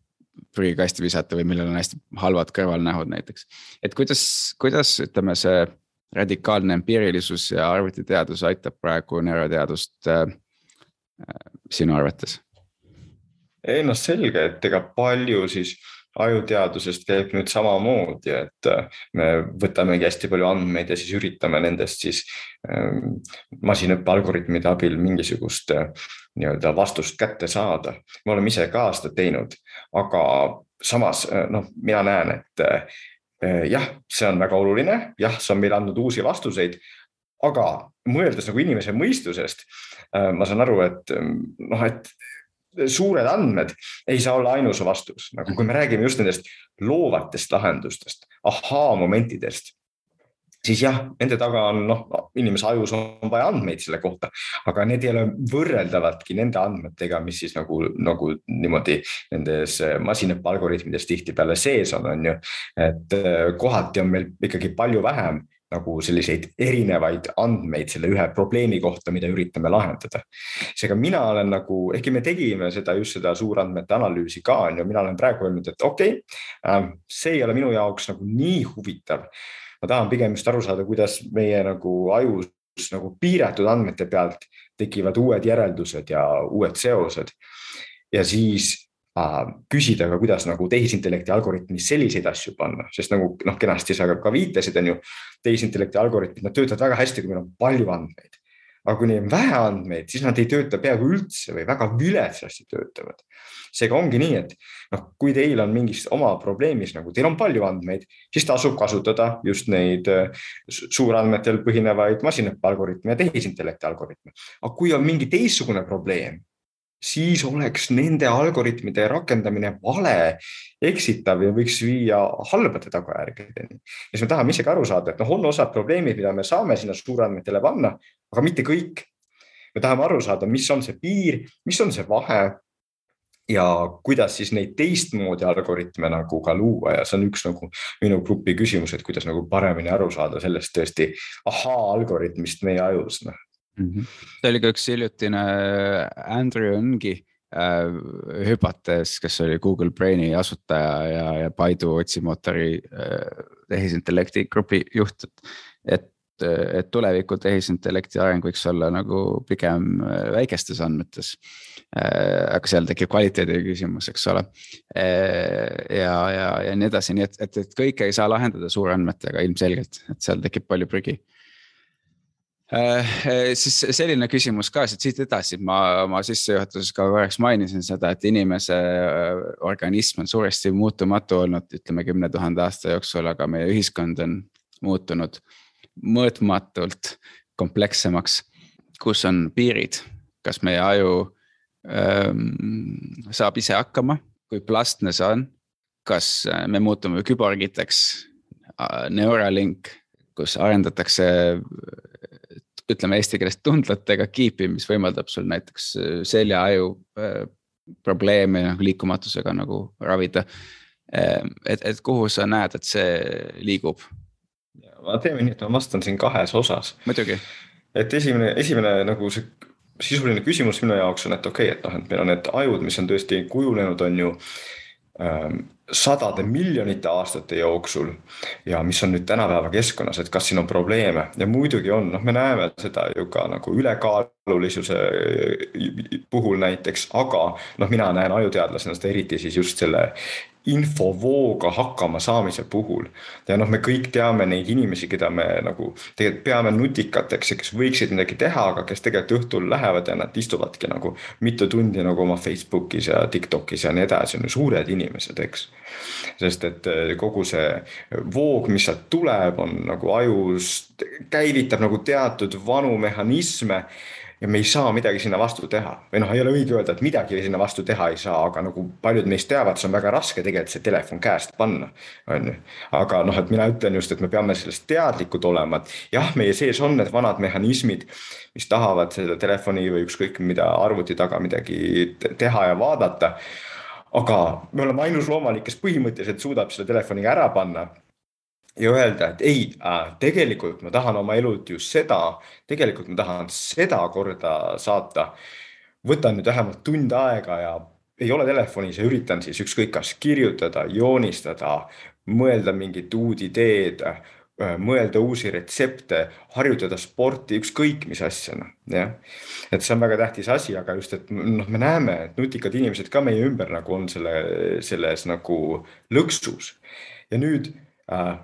prügikasti visata või millel on hästi halvad kõrvalnähud näiteks. et kuidas, kuidas ütleme, see radikaalne empiirilisus ja arvutiteadus aitab praegu neuroteadust äh, sinu arvates? ei noh, selge, et ega palju siis ajuteadusest käib nüüd samamoodi, et äh, me võtamegi hästi palju andmeid ja siis üritame nendest siis ähm, masinõppe algoritmide abil mingisugust äh, nii-öelda vastust kätte saada. me oleme ise ka seda teinud, aga samas äh, noh, mina näen, et jah, see on väga oluline, jah, see on meile andnud uusi vastuseid, aga mõeldes nagu inimese mõistusest, äh, ma saan aru, et ähm, noh, et suured andmed ei saa olla ainus vastus, nagu kui me räägime just nendest loovatest lahendustest, ahaa-momentidest, siis jah, nende taga on noh, inimese ajus on vaja andmeid selle kohta, aga need ei ole võrreldavadki nende andmetega, mis siis nagu, nagu niimoodi nendes masinõppe algoritmides tihtipeale sees on, on ju. et äh, kohati on meil ikkagi palju vähem nagu selliseid erinevaid andmeid selle ühe probleemi kohta, mida üritame lahendada. seega mina olen nagu, ehkki me tegime seda just seda suurandmete analüüsi ka on ju, mina olen praegu öelnud, et okei okay,, ähm, see ei ole minu jaoks nagu nii huvitav. Ma tahan pigem just aru saada, kuidas meie nagu ajus nagu piiratud andmete pealt tekivad uued järeldused ja uued seosed. ja siis küsida ka, kuidas nagu tehisintellekti algoritmis selliseid asju panna, sest nagu noh, kenasti sa ka viitasid, on ju. tehisintellekti algoritmid, nad töötavad väga hästi, kui meil on palju andmeid. Aga kui neil on vähe andmeid, siis nad ei tööta peaaegu üldse või väga viletsasti töötavad. seega ongi nii, et noh, kui teil on mingis oma probleemis nagu teil on palju andmeid, siis tasub kasutada just neid äh, suurandmetel põhinevaid masinõppe algoritme ja tehisintellekti algoritme. aga kui on mingi teistsugune probleem siis oleks nende algoritmide rakendamine vale, eksitav ja võiks viia halbade tagajärgedeni. ja siis me tahame ise ka aru saada, et noh, on osad probleemid, mida me saame sinna suurandmetele panna, aga mitte kõik. me tahame aru saada, mis on see piir, mis on see vahe ja kuidas siis neid teistmoodi algoritme nagu ka luua ja see on üks nagu minu grupi küsimus, et kuidas nagu paremini aru saada sellest tõesti ahaa algoritmist meie ajus, noh mm. -hmm. see oli ka üks hiljutine äh, Andrew Ngi äh, hüpates, kes oli Google Braini asutaja ja, ja Baidu otsimootori äh, tehisintellekti grupi juht, et et tuleviku tehisintellekti areng võiks olla nagu pigem äh, väikestes andmetes. Äh, aga seal tekib kvaliteedi küsimus, eks ole. ja, ja, ja nii edasi, nii et, et, et kõike ei saa lahendada suurandmetega ilmselgelt, et seal tekib palju prügi Äh, äh, siis selline küsimus ka siit edasi, ma oma sissejuhatuses ka korraks mainisin seda, et inimese äh, organism on suuresti muutumatu olnud, ütleme kümne tuhande aasta jooksul, aga meie ühiskond on muutunud mõõtmatult komplekssemaks. kus on piirid, kas meie aju ähm, saab ise hakkama, kui plastne see on, kas me muutume küborgiteks, Neuralink, kus arendatakse ütleme eesti keeles tundlatega kiipi, mis võimaldab sul näiteks äh, seljaaju äh, probleeme liikumatusega nagu ravida. et, et kuhu sa näed, et see liigub? Ma teeme nii, et ma vastan siin kahes osas. muidugi. et esimene, esimene nagu see sisuline küsimus minu jaoks on, et okei okay,, et noh, et meil on need ajud, mis on tõesti kujunenud, on ju ähm, sadade miljonite aastate jooksul ja mis on nüüd tänapäeva keskkonnas, et kas siin on probleeme ja muidugi on, noh, me näeme seda ju ka nagu ülekaalulisuse puhul näiteks, aga noh, mina näen ajuteadlasena seda eriti siis just selle infovooga hakkama saamise puhul. ja noh, me kõik teame neid inimesi, keda me nagu tegelikult peame nutikateks ja kes võiksid midagi teha, aga kes tegelikult õhtul lähevad ja nad istuvadki nagu mitu tundi nagu oma Facebookis ja Tiktokis ja nii edasi, on ju suured inimesed, eks. Sest et eh, kogu see voog, mis sealt tuleb, on nagu ajus, käivitab nagu teatud vanu mehhanisme ja me ei saa midagi sinna vastu teha või noh, ei ole õige öelda, et midagi sinna vastu teha ei saa, aga nagu paljud meist teavad, see on väga raske tegelikult see telefon käest panna, on ju. aga noh, et mina ütlen just, et me peame sellest teadlikud olema, et jah, meie sees on need vanad mehhanismid, mis tahavad seda telefoni või ükskõik mida arvuti taga midagi teha ja vaadata. Aga me oleme ainus loomanik, kes põhimõtteliselt suudab selle telefoniga ära panna ja öelda, et ei äh,, tegelikult ma tahan oma elult just seda, tegelikult ma tahan seda korda saata. võtan nüüd vähemalt tund aega ja ei ole telefonis ja üritan siis ükskõik kas kirjutada, joonistada, mõelda mingit uut ideed, mõelda uusi retsepte, harjutada sporti, ükskõik mis asja, noh jah. et see on väga tähtis asi, aga just, et noh, me näeme, et nutikad inimesed ka meie ümber nagu on selle, selles nagu lõksus ja nüüd äh,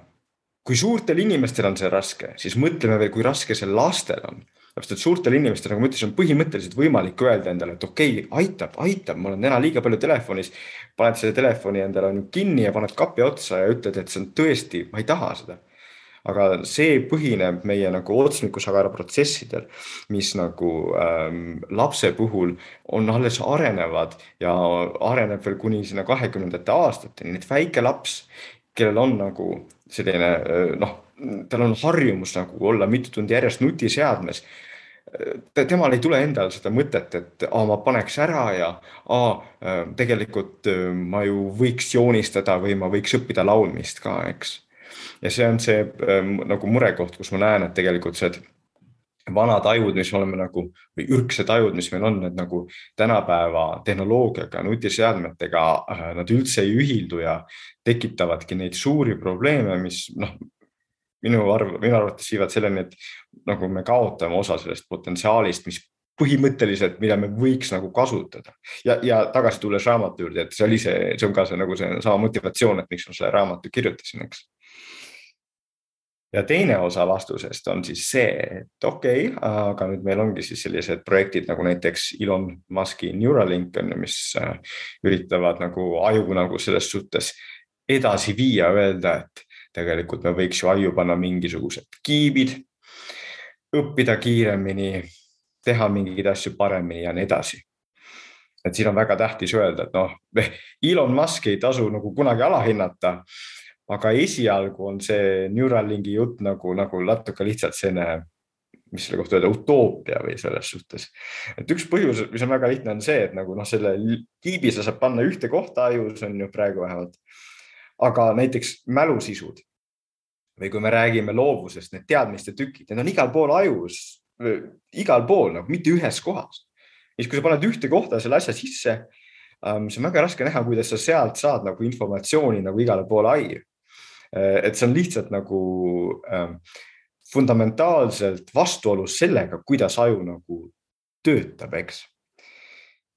kui suurtel inimestel on see raske, siis mõtleme veel, kui raske see lastel on. sellepärast, et suurtel inimestel, nagu ma ütlesin, on põhimõtteliselt võimalik öelda endale, et okei okay,, aitab, aitab, ma olen täna liiga palju telefonis. paned selle telefoni endale kinni ja paned kapi otsa ja ütled, et see on tõesti, ma ei taha seda aga see põhineb meie nagu otsmikusagara protsessidel, mis nagu ähm, lapse puhul on alles arenevad ja areneb veel kuni sinna kahekümnendate aastateni, nii et väike laps, kellel on nagu selline noh, tal on harjumus nagu olla mitu tundi järjest nutiseadmes. temal ei tule endal seda mõtet, et aa, ma paneks ära ja aa, tegelikult ma ju võiks joonistada või ma võiks õppida laulmist ka, eks. Ja see on see nagu murekoht, kus ma näen, et tegelikult see vanad ajud, mis me oleme nagu või ürgsed ajud, mis meil on, need nagu tänapäeva tehnoloogiaga, nutiseadmetega, äh, nad üldse ei ühildu ja tekitavadki neid suuri probleeme, mis noh, minu arv, minu arvates viivad selleni, et nagu me kaotame osa sellest potentsiaalist, mis põhimõtteliselt, mida me võiks nagu kasutada. Ja, ja tagasi tulles raamatu juurde, et see oli see, see on ka see nagu see sama motivatsioon, et miks ma selle raamatu kirjutasin, eks ja teine osa vastusest on siis see, et okei okay,, aga nüüd meil ongi siis sellised projektid nagu näiteks Elon Musk'i Neuralink on ju, mis äh, üritavad nagu aju nagu selles suhtes edasi viia, öelda, et tegelikult me võiks ju aju panna mingisugused kiibid, õppida kiiremini, teha mingeid asju paremini ja nii edasi. Et siin on väga tähtis öelda, et noh, Elon Musk'i ei tasu nagu kunagi alahinnata aga esialgu on see Neuralinki jutt nagu, nagu natuke lihtsalt selline, mis selle kohta öelda, utoopia või selles suhtes. et üks põhjus, mis on väga lihtne, on see, et nagu noh, selle kiibi sa saad panna ühte kohta ajus on ju praegu vähemalt. aga näiteks mälusisud või kui me räägime loovusest, need teadmiste tükid, need on igal pool ajus, igal pool nagu mitte ühes kohas. siis, kui sa paned ühte kohta selle asja sisse, ähm, see on väga raske näha, kuidas sa sealt saad nagu informatsiooni nagu igale poole aiu et see on lihtsalt nagu ähm, fundamentaalselt vastuolus sellega, kuidas aju nagu töötab, eks.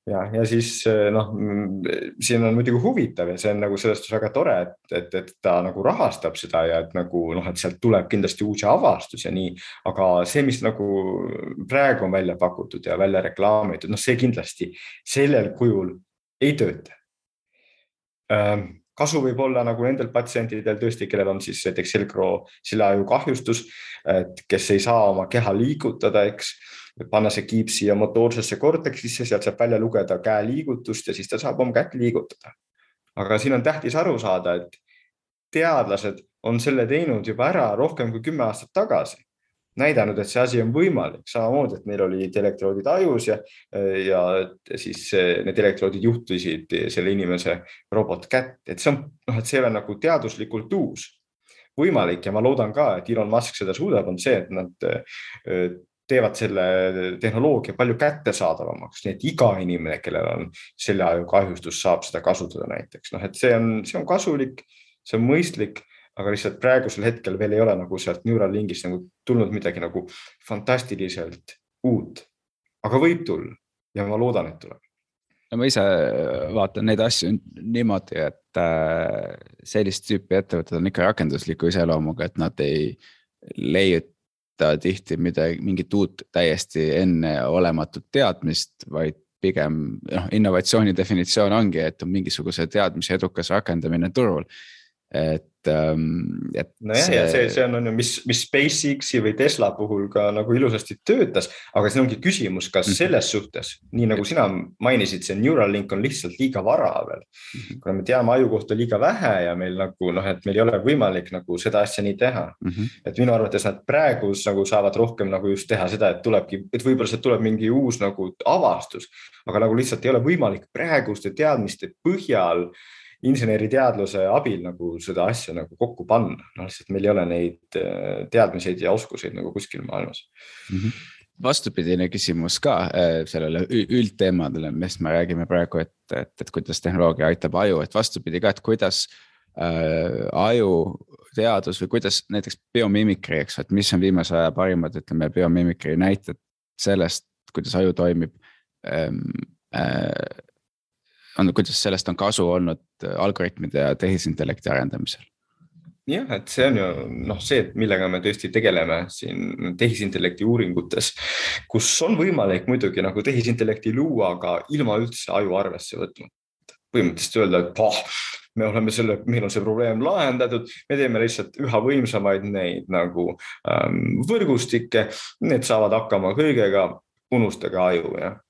ja, ja siis äh, noh, siin on muidugi huvitav ja see on nagu selles suhtes väga tore, et, et, et ta nagu rahastab seda ja et nagu noh, et sealt tuleb kindlasti uusi avastusi ja nii. aga see, mis nagu praegu on välja pakutud ja välja reklaamitud, noh, see kindlasti sellel kujul ei tööta ähm, kasu võib olla nagu nendel patsientidel tõesti, kellel on siis näiteks selgroo silaaju kahjustus, et kes ei saa oma keha liigutada, eks. panna see kiip siia motoorsesse korteksisse, sealt saab välja lugeda käe liigutust ja siis ta saab oma kätt liigutada. aga siin on tähtis aru saada, et teadlased on selle teinud juba ära rohkem kui kümme aastat tagasi näidanud, et see asi on võimalik, samamoodi, et meil olid elektroodid ajus ja, ja siis need elektroodid juhtisid selle inimese robot kätt, et see on, noh, et see ei ole nagu teaduslikult uus võimalik. Ja ma loodan ka, et Elon Musk seda suudab, on see, et nad teevad selle tehnoloogia palju kättesaadavamaks, nii et iga inimene, kellel on seljakahjustus, saab seda kasutada näiteks, noh, et see on, see on kasulik, see on mõistlik, aga lihtsalt praegusel hetkel veel ei ole nagu sealt Neuralinkist nagu tulnud midagi nagu fantastiliselt uut. aga võib tulla ja ma loodan, et tuleb no ma ise vaatan neid asju niimoodi, et äh, sellist tüüpi ettevõtted on ikka rakendusliku iseloomuga, et nad ei leiuta tihti midagi, mingit uut täiesti enneolematut teadmist, vaid pigem noh, innovatsiooni definitsioon ongi, et on mingisuguse teadmise edukas rakendamine turul et, ähm, et. nojah see..., ja see, see on, on ju, mis, mis SpaceX-i või Tesla puhul ka nagu ilusasti töötas, aga siin ongi küsimus, kas -hmm. selles suhtes, nii nagu sina mainisid, see Neuralink on lihtsalt liiga vara veel. -hmm. kuna me teame aju kohta liiga vähe ja meil nagu noh, et meil ei ole võimalik nagu seda asja nii teha mm. -hmm. et minu arvates nad praegu nagu saavad rohkem nagu just teha seda, et tulebki, et võib-olla sealt tuleb mingi uus nagu avastus, aga nagu lihtsalt ei ole võimalik praeguste teadmiste põhjal inseneriteadluse abil nagu seda asja nagu kokku panna, noh lihtsalt meil ei ole neid äh, teadmiseid ja oskuseid nagu kuskil maailmas mm. -hmm vastupidine küsimus ka äh, sellele üldteemadele, millest me räägime praegu, et, et, et kuidas tehnoloogia aitab aju, et vastupidi ka, et kuidas äh, aju teadus või kuidas näiteks biomimikri, eks, et mis on viimase aja parimad, ütleme biomimikri näited sellest, kuidas aju toimib ähm,. Äh, on, kuidas sellest on kasu olnud äh, algoritmide ja tehisintellekti arendamisel? jah, et see on ju noh, see, millega me tõesti tegeleme siin tehisintellekti uuringutes, kus on võimalik muidugi nagu tehisintellekti luua, aga ilma üldse aju arvesse võtma. põhimõtteliselt öelda, et oh, me oleme selle, meil on see probleem lahendatud, me teeme lihtsalt üha võimsamaid neid nagu ähm, võrgustikke, need saavad hakkama kõigega, unustage aju jah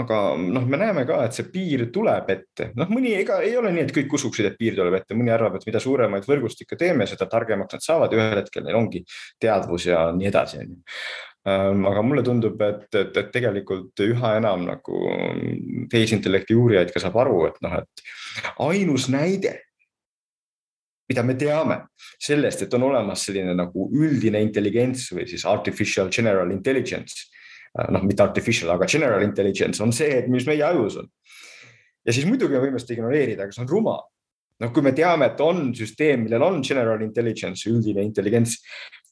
aga noh, me näeme ka, et see piir tuleb ette, noh, mõni ega ei ole nii, et kõik usuksid, et piir tuleb ette, mõni arvab, et mida suuremaid võrgustikke teeme, seda targemaks nad saavad. Ja ühel hetkel neil ongi teadvus ja nii edasi, on ju. Ähm, aga mulle tundub, et, et, et tegelikult üha enam nagu tehisintellekti uurijaid ka saab aru, et noh, et ainus näide, mida me teame sellest, et on olemas selline nagu üldine intelligents või siis artificial general intelligence noh, mitte artificial, aga general intelligence on see, et mis meie ajus on. ja siis muidugi me võime seda ignoreerida, aga see on rumal. noh, kui me teame, et on süsteem, millel on general intelligence, üldine intelligents,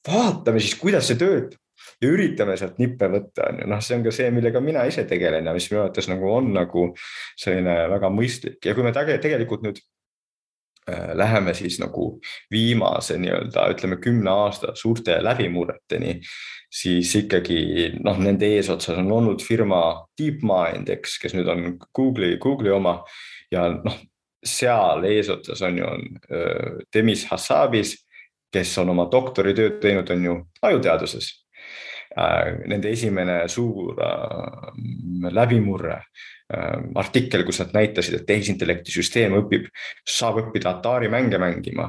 vaatame siis, kuidas see töötab ja üritame sealt nippe võtta, on ju, noh, see on ka see, millega mina ise tegelen ja mis minu arvates nagu on nagu selline väga mõistlik ja kui me tegelikult nüüd Äh, läheme siis nagu viimase nii-öelda ütleme kümne aasta suurte läbimurreteni, siis ikkagi noh, nende eesotsas on olnud firma DeepMind, eks, kes nüüd on Google'i, Google'i oma ja noh, seal eesotsas on ju on Demis Hassabis, kes on oma doktoritööd teinud, on ju ajuteaduses äh, nende esimene suur äh, läbimurre Äh, artikkel, kus nad näitasid, et tehisintellekti süsteem õpib, saab õppida Atari mänge mängima.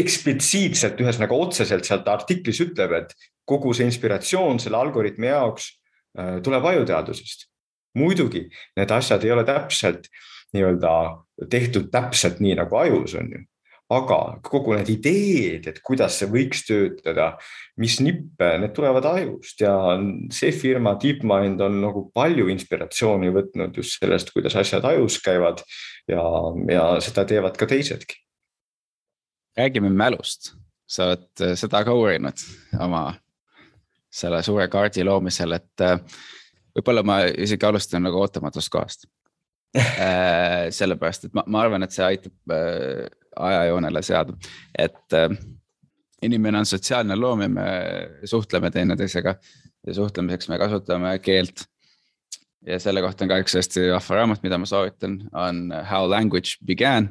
Eksplitsiitselt, ühesõnaga otseselt sealt artiklis ütleb, et kogu see inspiratsioon selle algoritmi jaoks äh, tuleb ajuteadusest. muidugi need asjad ei ole täpselt nii-öelda tehtud täpselt nii nagu ajus on ju aga kogu need ideed, et kuidas see võiks töötada, mis nippe, need tulevad ajust ja see firma DeepMind on nagu palju inspiratsiooni võtnud just sellest, kuidas asjad ajus käivad ja, ja seda teevad ka teisedki. räägime mälust, sa oled seda ka uurinud oma selle suure kaardi loomisel, et äh, võib-olla ma isegi alustan nagu ootamatust kohast äh, sellepärast, et ma, ma arvan, et see aitab äh, ajajoonele seada, et inimene on sotsiaalne loom ja me suhtleme teineteisega ja suhtlemiseks me kasutame keelt. ja selle kohta on ka üks hästi vahva raamat, mida ma soovitan, on How language began,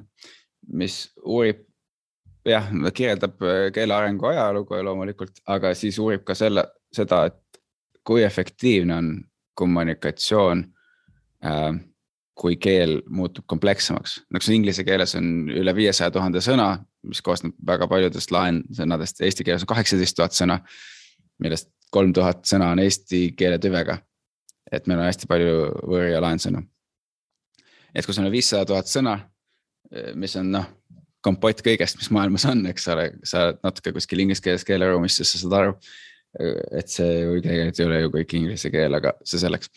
mis uurib jah, kirjeldab keele arengu ajalugu loomulikult, aga siis uurib ka selle, seda, et kui efektiivne on kommunikatsioon äh, kui keel muutub komplekssemaks, näiteks inglise keeles on üle viiesaja tuhande sõna, mis koosneb väga paljudest laensõnadest, eesti keeles on kaheksateist tuhat sõna. millest kolm tuhat sõna on eesti keele tüvega. et meil on hästi palju võõr ja laensõnu. et kui sul on viissada tuhat sõna, mis on noh, kompott kõigest, mis maailmas on, eks ole, sa oled natuke kuskil inglise keeles keeleruumis, siis sa saad aru. Et see ju tegelikult ei ole ju kõik inglise keel, aga see selleks.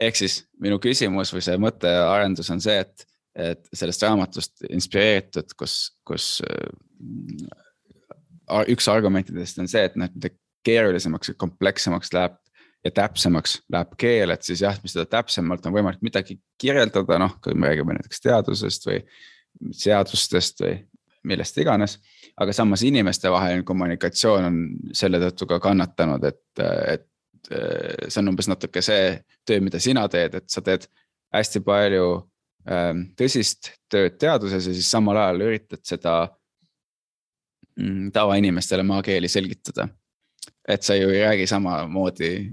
ehk siis minu küsimus või see mõttearendus on see, et, et sellest raamatust inspireeritud, kus, kus üks argumentidest on see, et noh, mida keerulisemaks ja komplekssemaks läheb ja täpsemaks läheb keel, et siis jah, seda täpsemalt on võimalik midagi kirjeldada, noh, kui me räägime näiteks teadusest või seadustest või millest iganes. Aga samas inimestevaheline kommunikatsioon on selle tõttu ka kannatanud, et, et see on umbes natuke see töö, mida sina teed, et sa teed hästi palju ähm, tõsist tööd teaduses ja siis samal ajal üritad seda Mm, tavainimestele maakeeli selgitada. et sa ju ei räägi samamoodi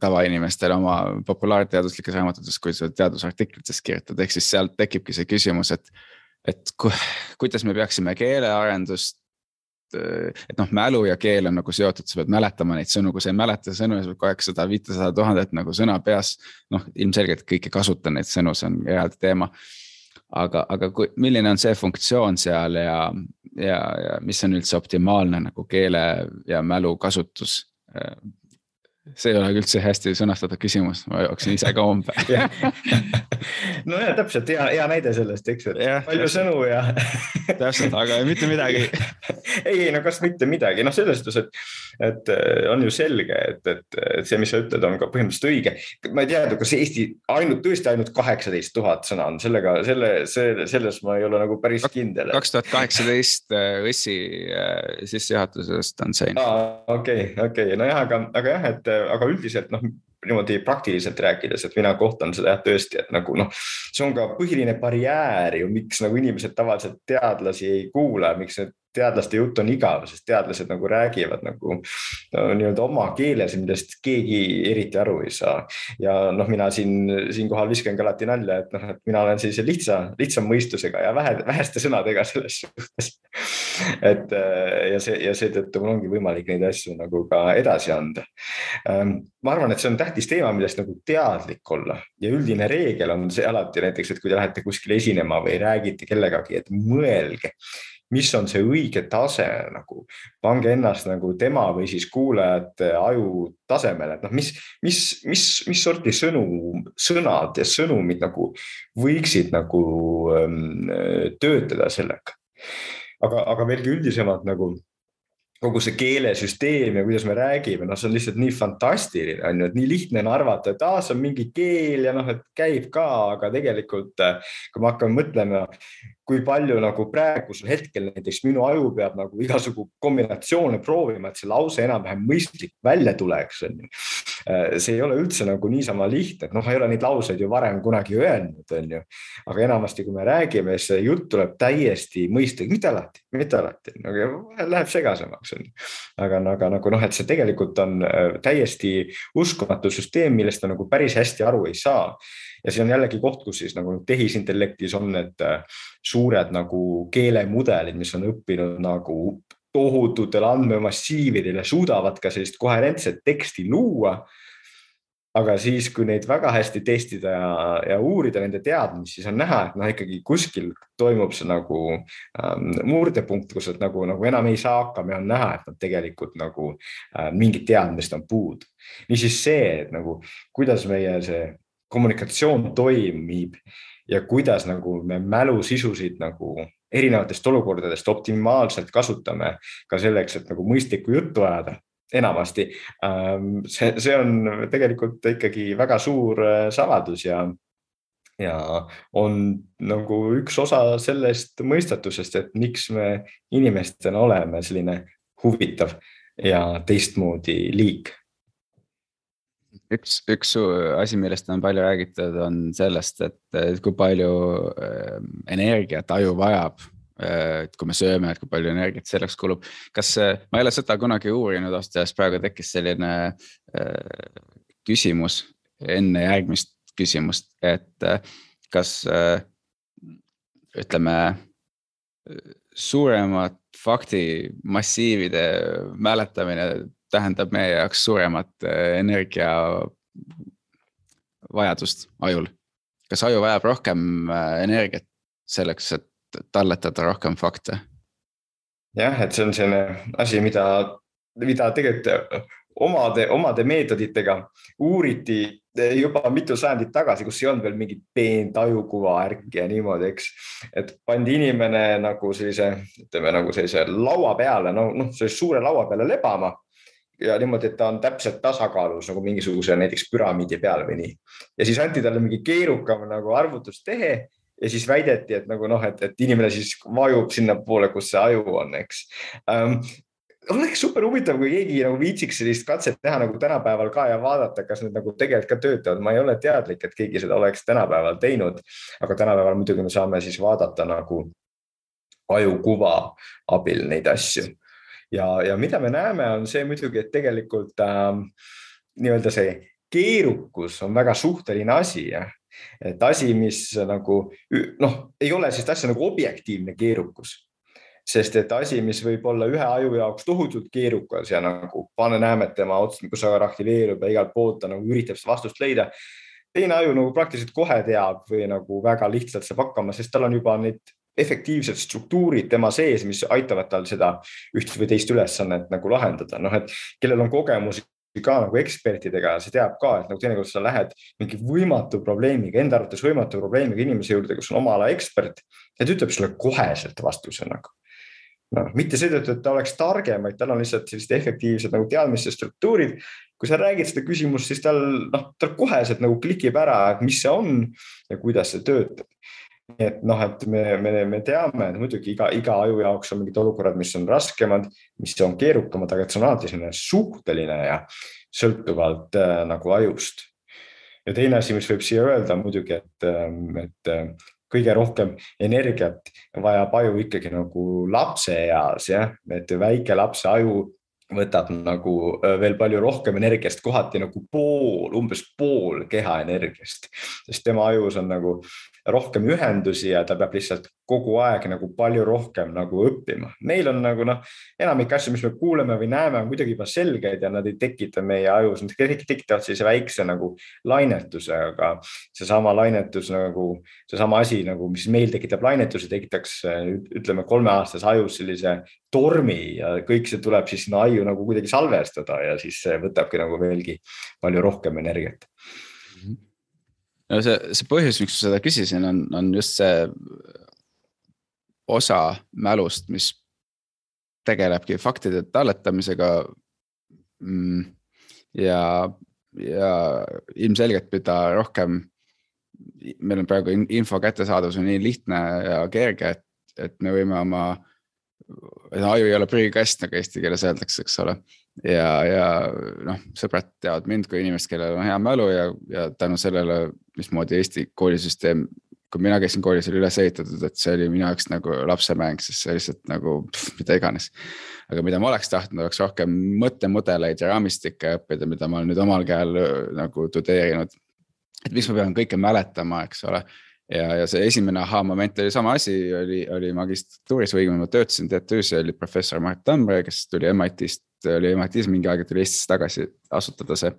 tavainimestele oma populaarteaduslikes raamatutes, kui sa teadusartiklites kirjutad, ehk siis sealt tekibki see küsimus, et. Et ku, kuidas me peaksime keelearendust et noh, mälu ja keel on nagu seotud, sa pead mäletama neid sõnu, kui sa ei mäleta sõnu sa pead seda viitesada tuhandet nagu sõna peas. noh, ilmselgelt kõik ei kasuta neid sõnu, see on eraldi teema aga, aga kui, milline on see funktsioon seal ja, ja, ja mis on üldse optimaalne nagu keele ja mälu kasutus see ei ole üldse hästi sõnastatud küsimus, ma jooksin ise ka umbe no ja täpselt hea, hea näide sellest, eks, ja, palju sõnu ja täpselt, aga mitte midagi ei, ei no kas mitte midagi, noh, selles suhtes, et, et äh, on ju selge, et, et, et see, mis sa ütled, on ka põhimõtteliselt õige. ma ei tea, kas Eesti ainult, tõesti ainult kaheksateist tuhat sõna on sellega, selle, see, selles ma ei ole nagu päris kindel. kaks tuhat kaheksateist õssi äh, äh, sissejuhatusest on see. okei, okei, nojah, aga, aga jah, et aga üldiselt noh, niimoodi praktiliselt rääkides, et mina kohtan seda jah tõesti, et nagu noh, see on ka põhiline barjäär ju, miks nagu inimesed tavaliselt teadlasi ei kuula, miks need teadlaste jutt on igav, sest teadlased nagu räägivad nagu nii-öelda oma keeles, millest keegi eriti aru ei saa. ja noh, mina siin, siinkohal viskan ka alati nalja, et noh, et mina olen sellise lihtsa, lihtsa mõistusega ja vähe, väheste sõnadega selles suhtes. et ja see, ja seetõttu mul ongi võimalik neid asju nagu ka edasi anda. Ehm, ma arvan, et see on tähtis teema, millest nagu teadlik olla ja üldine reegel on see alati näiteks, et kui te lähete kuskile esinema või räägite kellegagi, et mõelge mis on see õige tase nagu, pange ennast nagu tema või siis kuulajate aju tasemele, et noh, mis, mis, mis, mis sorti sõnu, sõnad ja sõnumid nagu võiksid nagu ähm, töötada sellega. aga, aga veelgi üldisemalt nagu kogu see keelesüsteem ja kuidas me räägime, noh, see on lihtsalt nii fantastiline, on ju, et nii lihtne on arvata, et aa, see on mingi keel ja noh, et käib ka, aga tegelikult kui me hakkame mõtlema, kui palju nagu praegusel hetkel näiteks minu aju peab nagu igasugu kombinatsioone proovima, et see lause enam-vähem mõistlik välja tuleks, on ju. Äh, see ei ole üldse nagu niisama lihtne, et noh, ma ei ole neid lauseid ju varem kunagi öelnud, on ju. aga enamasti, kui me räägime, siis see jutt tuleb täiesti mõistlik, mitte alati, mitte alati, vahel läheb segasemaks, on ju. aga, aga nagu noh, et see tegelikult on äh, täiesti uskumatu süsteem, millest ta nagu päris hästi aru ei saa ja see on jällegi koht, kus siis nagu tehisintellektis on need äh, suured nagu keelemudelid, mis on õppinud nagu tohututele andmemassiividele, suudavad ka sellist koherentset teksti luua aga siis, kui neid väga hästi testida ja, ja uurida nende teadmisi, siis on näha, et noh, ikkagi kuskil toimub see nagu ähm, murdepunkt, kus nad nagu, nagu enam ei saa hakkama ja on näha, et nad tegelikult nagu äh, mingit teadmist on puudu. niisiis see, et nagu kuidas meie see kommunikatsioon toimib ja kuidas nagu me mälusisusid nagu erinevatest olukordadest optimaalselt kasutame ka selleks, et nagu mõistlikku juttu ajada enamasti. Ähm, see, see on tegelikult ikkagi väga suur äh, saladus ja, ja on nagu üks osa sellest mõistatusest, et miks me inimestena oleme selline huvitav ja teistmoodi liik üks, üks asi, millest on palju räägitud, on sellest, et kui palju ähm, energiat aju vajab. Äh, et kui me sööme, et kui palju energiat selleks kulub, kas, ma ei ole seda kunagi uurinud, ausalt öeldes praegu tekkis selline äh, küsimus enne järgmist küsimust, et äh, kas ütleme suuremat faktimassiivide mäletamine tähendab meie jaoks suuremat äh, energiavajadust ajul. kas aju vajab rohkem äh, energiat selleks, et talletada rohkem fakte? jah, et see on selline asi, mida, mida tegelikult omade, omade meetoditega uuriti juba mitu sajandit tagasi, kus ei olnud veel mingit peent ajukuva ärki ja niimoodi, eks. et pandi inimene nagu sellise, ütleme nagu sellise laua peale, no noh, sellise suure laua peale lebama ja niimoodi, et ta on täpselt tasakaalus nagu mingisuguse näiteks püramiidi peal või nii. ja siis anti talle mingi keerukam nagu arvutustehe ja siis väideti, et nagu noh, et, et inimene siis vajub sinnapoole, kus see aju on, eks um, oleks super huvitav, kui keegi nagu viitsiks sellist katset teha nagu tänapäeval ka ja vaadata, kas need nagu tegelikult ka töötavad. ma ei ole teadlik, et keegi seda oleks tänapäeval teinud, aga tänapäeval muidugi me saame siis vaadata nagu ajukuva abil neid asju. Ja, ja mida me näeme, on see muidugi, et tegelikult ähm, nii-öelda see keerukus on väga suhteline asi jah et asi, mis nagu noh, ei ole sellist asja nagu objektiivne keerukus sest et asi, mis võib olla ühe aju jaoks tohutult keerukas ja nagu pane, näeme, et tema otsustikusagar aktiveerub ja igalt poolt ta nagu üritab seda vastust leida. teine aju nagu praktiliselt kohe teab või nagu väga lihtsalt saab hakkama, sest tal on juba need efektiivsed struktuurid tema sees, mis aitavad tal seda üht või teist ülesannet nagu lahendada, noh, et kellel on kogemusi ka nagu ekspertidega, see teab ka, et nagu teinekord sa lähed mingi võimatu probleemiga, enda arvates võimatu probleemiga inimese juurde, kes on oma ala ekspert ja ta ütleb sulle koheselt vastuse nagu noh, mitte seetõttu, et ta oleks targem, vaid tal on lihtsalt sellised efektiivsed nagu teadmiste struktuurid. kui sa räägid seda küsimust, siis tal noh, tal koheselt nagu klikib ära, et mis see on ja kuidas see töötab. Nii et noh, et me, me, me teame, et muidugi iga, iga aju jaoks on mingid olukorrad, mis on raskemad, mis on keerukamad, aga et see on alati selline suhteline ja sõltuvalt äh, nagu ajust. Ja teine asi, mis võib siia öelda muidugi, et, ähm, et kõige rohkem energiat vajab aju ikkagi nagu lapseeas jah, et väike lapse aju võtab nagu veel palju rohkem energiast, kohati nagu pool, umbes pool keha energiast, sest tema ajus on nagu rohkem ühendusi ja ta peab lihtsalt kogu aeg nagu palju rohkem nagu õppima. Neil on nagu noh, enamik asju, mis me kuuleme või näeme, on kuidagi juba selged ja nad ei tekita meie ajus, nad tekitavad sellise väikse nagu lainetuse, aga seesama lainetus nagu, seesama asi nagu, mis meil tekitab lainetuse, tekitaks ütleme kolmeaastases ajus sellise tormi ja kõik see tuleb siis sinna aiu nagu kuidagi salvestada ja siis see võtabki nagu veelgi palju rohkem energiat mm. -hmm no see, see põhjus, miks ma seda küsisin, on, on just see osa mälust, mis tegelebki faktide talletamisega. Mm, ja, ja ilmselgelt, mida rohkem meil on praegu info kättesaadavus on nii lihtne ja kerge, et, et me võime oma, aju ei ole prügikast, nagu eesti keeles öeldakse, eks ole ja, ja noh, sõbrad teavad mind kui inimest, kellel on hea mälu ja, ja tänu sellele, mismoodi Eesti koolisüsteem, kui mina käisin koolis, oli üles ehitatud, et see oli minu jaoks nagu lapsemäng, sest see lihtsalt nagu pff, mida iganes. aga mida ma oleks tahtnud, oleks rohkem mõttemudeleid ja raamistikke õppida, mida ma olen nüüd omal käel nagu tudeerinud. et miks ma pean kõike mäletama, eks ole ja, ja see esimene ahhaa-moment oli sama asi, oli, oli magistratuuris või õigemini ma töötasin TTÜ-s ja oli professor Mart Tamre, kes tuli MIT-st, oli MIT-s mingi aeg tuli Eestisse tagasi asutada see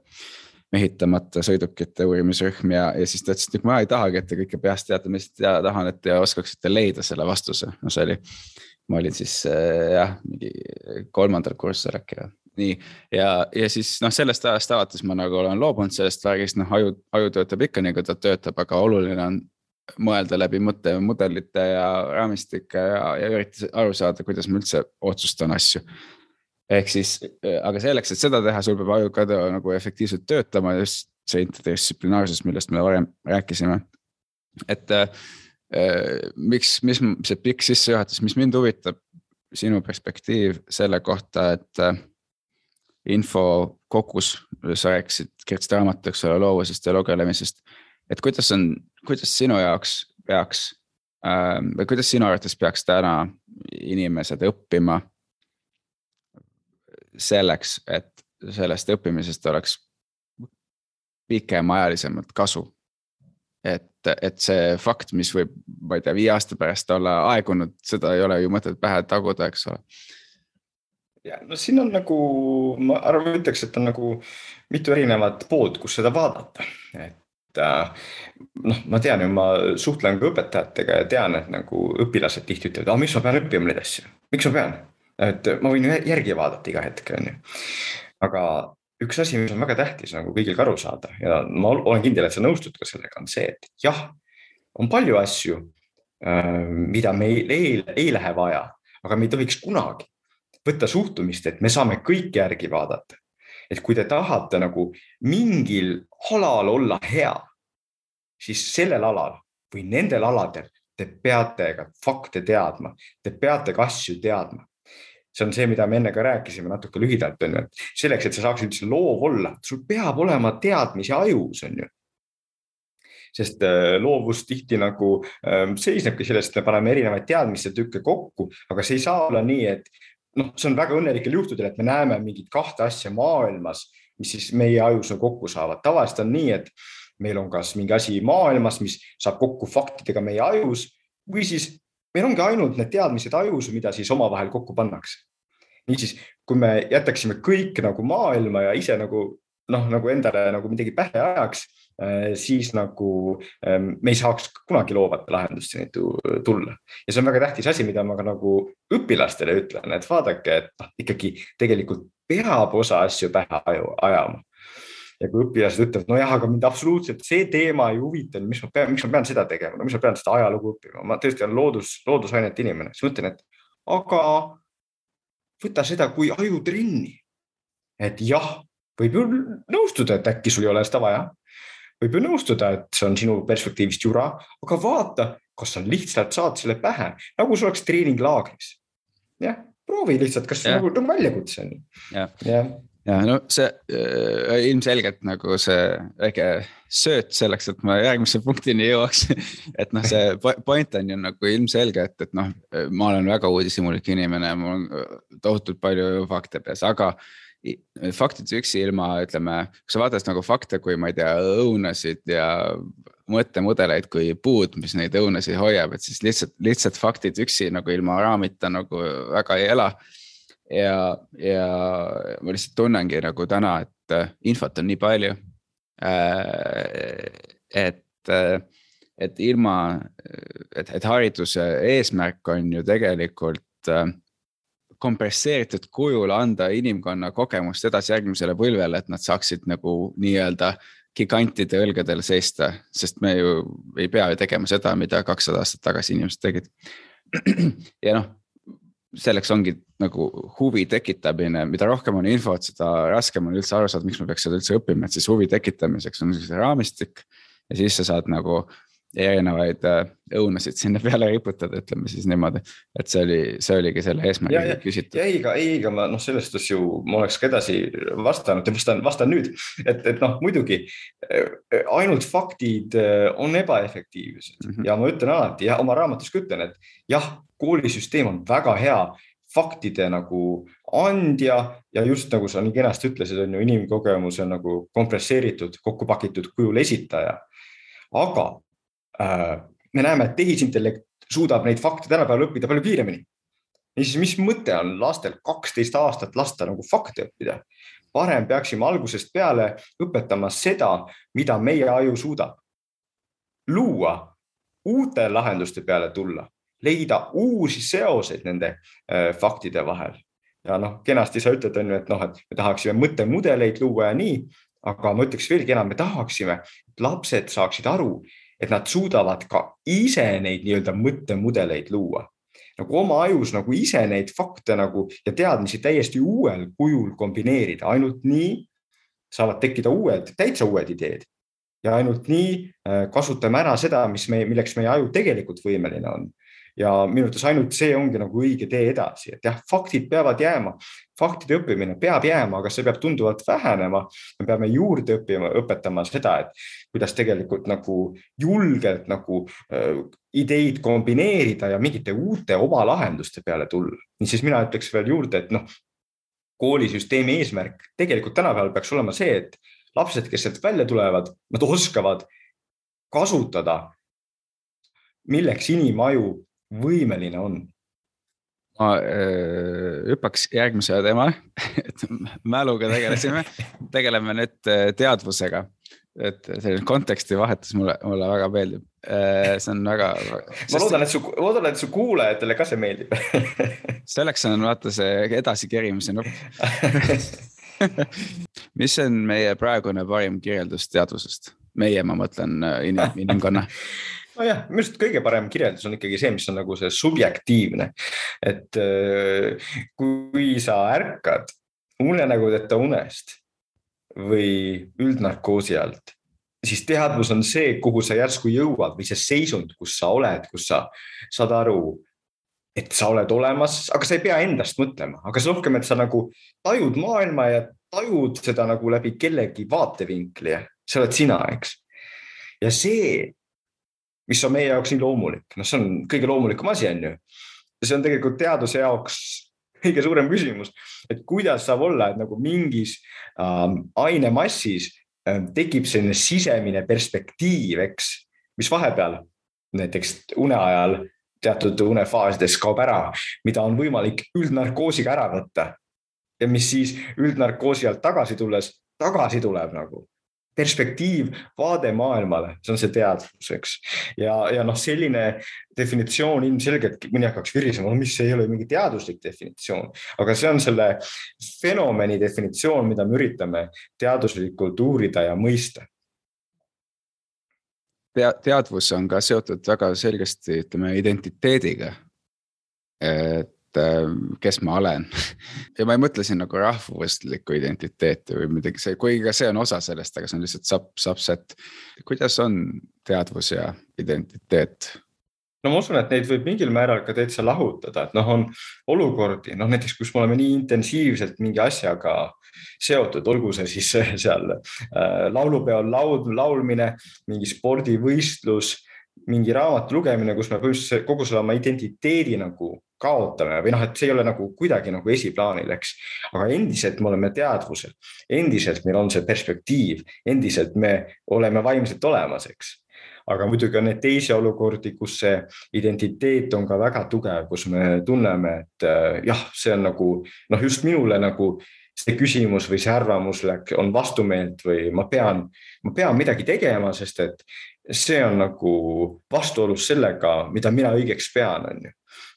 mehitamata sõidukite uurimisrühm ja, ja siis ta ütles, et ma ei tahagi, et te kõike peast teate, ma lihtsalt tahan, et te oskaksite leida selle vastuse, no see oli. ma olin siis äh, jah, mingi kolmandal kursusel äkki või nii ja, ja siis noh, sellest ajast alates ma nagu olen loobunud sellest värgist, noh aju, aju töötab ikka nii, kui ta töötab, aga oluline on mõelda läbi mõttemudelite ja raamistike ja, ja üritada aru saada, kuidas ma üldse otsustan asju. Ehk siis, aga selleks, et seda teha, sul peab aju ka nagu efektiivselt töötama, just see interdistsiplinaarsus, millest me varem rääkisime. et äh, miks, mis see pikk sissejuhatus, mis mind huvitab, sinu perspektiiv selle kohta, et äh, info kogus, sa rääkisid, kirjutasid raamatut, eks ole, loovusest ja lugelemisest et kuidas on, kuidas sinu jaoks peaks äh, või kuidas sinu arvates peaks täna inimesed õppima selleks, et sellest õppimisest oleks pikemaajalisemalt kasu. et, et see fakt, mis võib, ma ei tea, viie aasta pärast olla aegunud, seda ei ole ju mõtet pähe taguda, eks ole. ja no siin on nagu, ma arvan, ütleks, et on nagu mitu erinevat poolt, kus seda vaadata, et äh, noh, ma tean ju, ma suhtlen ka õpetajatega ja tean, et nagu õpilased tihti ütlevad, ah, miks ma pean õppima neid asju, miks ma pean, et ma võin järgi vaadata iga hetk, on ju. aga üks asi, mis on väga tähtis nagu kõigil aru saada ja ma olen kindel, et sa nõustud ka sellega, on see, et jah, on palju asju, äh, mida meil ei, ei lähe vaja, aga me ei tohiks kunagi võtta suhtumist, et me saame kõike järgi vaadata. et kui te tahate nagu mingil alal olla hea, siis sellel alal või nendel aladel te peate ka fakte teadma, te peate ka asju teadma. See on see, mida me enne ka rääkisime natuke lühidalt on ju, et selleks, et sa saaksid üldse loov olla, sul peab olema teadmisi ajus, on ju sest äh, loovus tihti nagu ähm, seisnebki sellest, et me paneme erinevaid teadmiste tükke kokku, aga see ei saa olla nii, et noh, see on väga õnnelikel juhtudel, et me näeme mingit kahte asja maailmas, mis siis meie ajus kokku saavad. tavaliselt on nii, et meil on kas mingi asi maailmas, mis saab kokku faktidega meie ajus või siis meil ongi ainult need teadmised ajus, mida siis omavahel kokku pannakse. niisiis, kui me jätaksime kõik nagu maailma ja ise nagu noh, nagu endale nagu midagi pähe ajaks, Äh, siis nagu ähm, me ei saaks kunagi loovate lahendusteni tulla. ja see on väga tähtis asi, mida ma ka nagu õpilastele ütlen, et vaadake, et noh, ikkagi tegelikult peab osa asju pähe ajama. Ja kui õpilased ütlevad, nojah, aga mind absoluutselt see teema ei huvita, mis ma pean, miks ma pean seda tegema, no miks ma pean seda ajalugu õppima, ma tõesti olen loodus, loodusainete inimene, siis ma ütlen, et aga võta seda kui ajutrenni. et jah, võib ju nõustuda, et äkki sul ei ole seda vaja võib ju nõustuda, et see on sinu perspektiivist jura, aga vaata, kas sa lihtsalt saad selle pähe, nagu see oleks treeninglaagris. jah, proovi lihtsalt, kas see nagu, nagu väljakutse on. jah ja. Ja no see äh, ilmselgelt nagu see väike sööt selleks, et ma järgmise punktini jõuaks et noh, see point on ju nagu ilmselge, et, et noh, ma olen väga uudishimulik inimene, mul on tohutult palju fakte peas, aga faktid üksi ilma, ütleme, kui sa vaatad nagu fakte, kui ma ei tea, õunasid ja mõttemudeleid kui puud, mis neid õunasid hoiab, et siis lihtsalt, lihtsalt faktid üksi nagu ilma raamita nagu väga ei ela. Ja, ja ma lihtsalt tunnengi nagu täna, et äh, infot on nii palju. Äh, et, äh, et ilma, et, et hariduse eesmärk on ju tegelikult kompresseeritud kujul anda inimkonna kogemust edasi järgmisele põlvele, et nad saaksid nagu nii-öelda gigantide õlgadel seista, sest me ju ei pea ju tegema seda, mida kakssada aastat tagasi inimesed tegid. ja noh, selleks ongi nagu huvi tekitamine, mida rohkem on infot, seda raskem on üldse aru saada, miks me peaks seda üldse õppima, et siis huvi tekitamiseks on see raamistik. ja siis sa saad nagu erinevaid äh, õunasid sinna peale riputada, ütleme siis niimoodi. et see oli, see oligi selle eesmärgiga küsitud. ja ei, ei, aga ma noh, selles suhtes ju ma oleks ka edasi vastanud ja vastan, vastan nüüd, et, et noh, muidugi äh, ainult faktid äh, on ebaefektiivsed mm -hmm. ja ma ütlen alati ja oma raamatus ka ütlen, et jah, koolisüsteem on väga hea faktide nagu andja ja just nagu sa nii kenasti ütlesid, on ju inimkogemuse nagu kompresseeritud, kokku pakitud kujul esitaja. aga me näeme, et tehisintellekt suudab neid fakte tänapäeval õppida palju kiiremini. niisiis, mis mõte on lastel kaksteist aastat lasta nagu fakte õppida? parem peaksime algusest peale õpetama seda, mida meie aju suudab. luua, uute lahenduste peale tulla, leida uusi seoseid nende äh, faktide vahel. ja noh, kenasti sa ütled, on ju, et noh, et me tahaksime mõttemudeleid luua ja nii, aga ma ütleks veelgi enam, me tahaksime, et lapsed saaksid aru, et nad suudavad ka ise neid nii-öelda mõttemudeleid luua. Nagu oma ajus nagu ise neid fakte nagu ja teadmisi täiesti uuel kujul kombineerida, ainult nii saavad tekkida uued, täitsa uued ideed. ja ainult nii äh, kasutame ära seda, mis me, milleks meie aju tegelikult võimeline on ja minu arvates ainult see ongi nagu õige tee edasi, et jah, faktid peavad jääma, faktide õppimine peab jääma, aga see peab tunduvalt vähenema. me peame juurde õppima, õpetama seda, et kuidas tegelikult nagu julgelt nagu äh, ideid kombineerida ja mingite uute oma lahenduste peale tulla. niisiis mina ütleks veel juurde, et noh, koolisüsteemi eesmärk tegelikult tänapäeval peaks olema see, et lapsed, kes sealt välja tulevad, nad oskavad kasutada milleks inimaju võimeline on. ma äh, hüppaks järgmise teemale, et mäluga tegelesime, tegeleme nüüd äh, teadvusega. et selline konteksti vahetus mulle, mulle väga meeldib, äh, see on väga. ma loodan, et su, loodan, et su kuulajatele ka see meeldib selleks on vaata see edasikerimise nupp mis on meie praegune parim kirjeldus teadvusest? meie, ma mõtlen inim, inimkonna nojah, minu arust kõige parem kirjeldus on ikkagi see, mis on nagu see subjektiivne. et äh, kui sa ärkad unenägudeta unest või üldnarkoosi alt, siis teadvus on see, kuhu sa järsku jõuad või see seisund, kus sa oled, kus sa saad aru, et sa oled olemas, aga sa ei pea endast mõtlema, aga see rohkem, et sa nagu tajud maailma ja tajud seda nagu läbi kellegi vaatevinkli ja see oled sina, eks. ja see mis on meie jaoks nii loomulik, noh, see on kõige loomulikum asi, on ju. see on tegelikult teaduse jaoks kõige suurem küsimus, et kuidas saab olla, et nagu mingis ähm, ainemassis ähm, tekib selline sisemine perspektiiv, eks, mis vahepeal näiteks une ajal teatud unefaasides kaob ära, mida on võimalik üldnarkoosiga ära võtta. ja mis siis üldnarkoosi alt tagasi tulles tagasi tuleb nagu perspektiiv, vaade maailmale, see on see teadvus, eks. ja, ja noh, selline definitsioon ilmselgelt mõni hakkaks virisema, mis ei ole mingi teaduslik definitsioon, aga see on selle fenomeni definitsioon, mida me üritame teaduslikult uurida ja mõista teadvus on ka seotud väga selgesti, ütleme identiteediga. et et äh, kes ma olen ja ma ei mõtle siin nagu rahvuslikku identiteeti või midagi, see, kuigi ka see on osa sellest, aga see on lihtsalt sub, subset. kuidas on teadvus ja identiteet? no ma usun, et neid võib mingil määral ka täitsa lahutada, et noh, on olukordi, noh näiteks, kus me oleme nii intensiivselt mingi asjaga seotud, olgu see siis seal äh, laulupeol laul, laulmine, mingi spordivõistlus mingi raamatu lugemine, kus me põhimõtteliselt kogu selle oma identiteedi nagu kaotame või noh, et see ei ole nagu kuidagi nagu esiplaanil, eks. aga endiselt me oleme teadvusel, endiselt meil on see perspektiiv, endiselt me oleme vaimselt olemas, eks aga muidugi on neid teisi olukordi, kus see identiteet on ka väga tugev, kus me tunneme, et äh, jah, see on nagu noh, just minule nagu see küsimus või see arvamus on vastumeelt või ma pean, ma pean midagi tegema, sest et see on nagu vastuolus sellega, mida mina õigeks pean, on ju.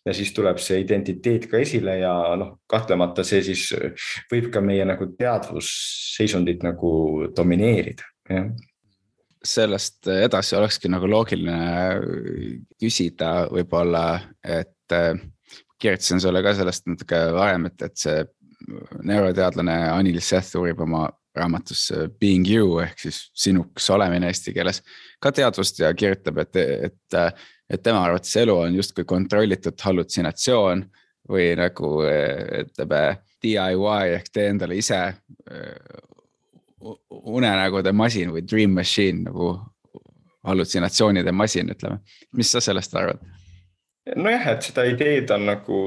ja siis tuleb see identiteet ka esile ja noh, kahtlemata see siis võib ka meie nagu teadvusseisundit nagu domineerida, jah sellest edasi olekski nagu loogiline küsida võib-olla, et kirjutasin sulle ka sellest natuke varem, et, et see neuroteadlane Anil Seth uurib oma raamatus Being you ehk siis sinuks olemine eesti keeles ka teadvust ja kirjutab, et, et, et tema arvates elu on justkui kontrollitud hallutsinatsioon või nagu ütleme DIY ehk tee endale ise unenägude masin või dream machine nagu hallutsinatsioonide masin, ütleme. mis sa sellest arvad? Nojah, et seda ideed on nagu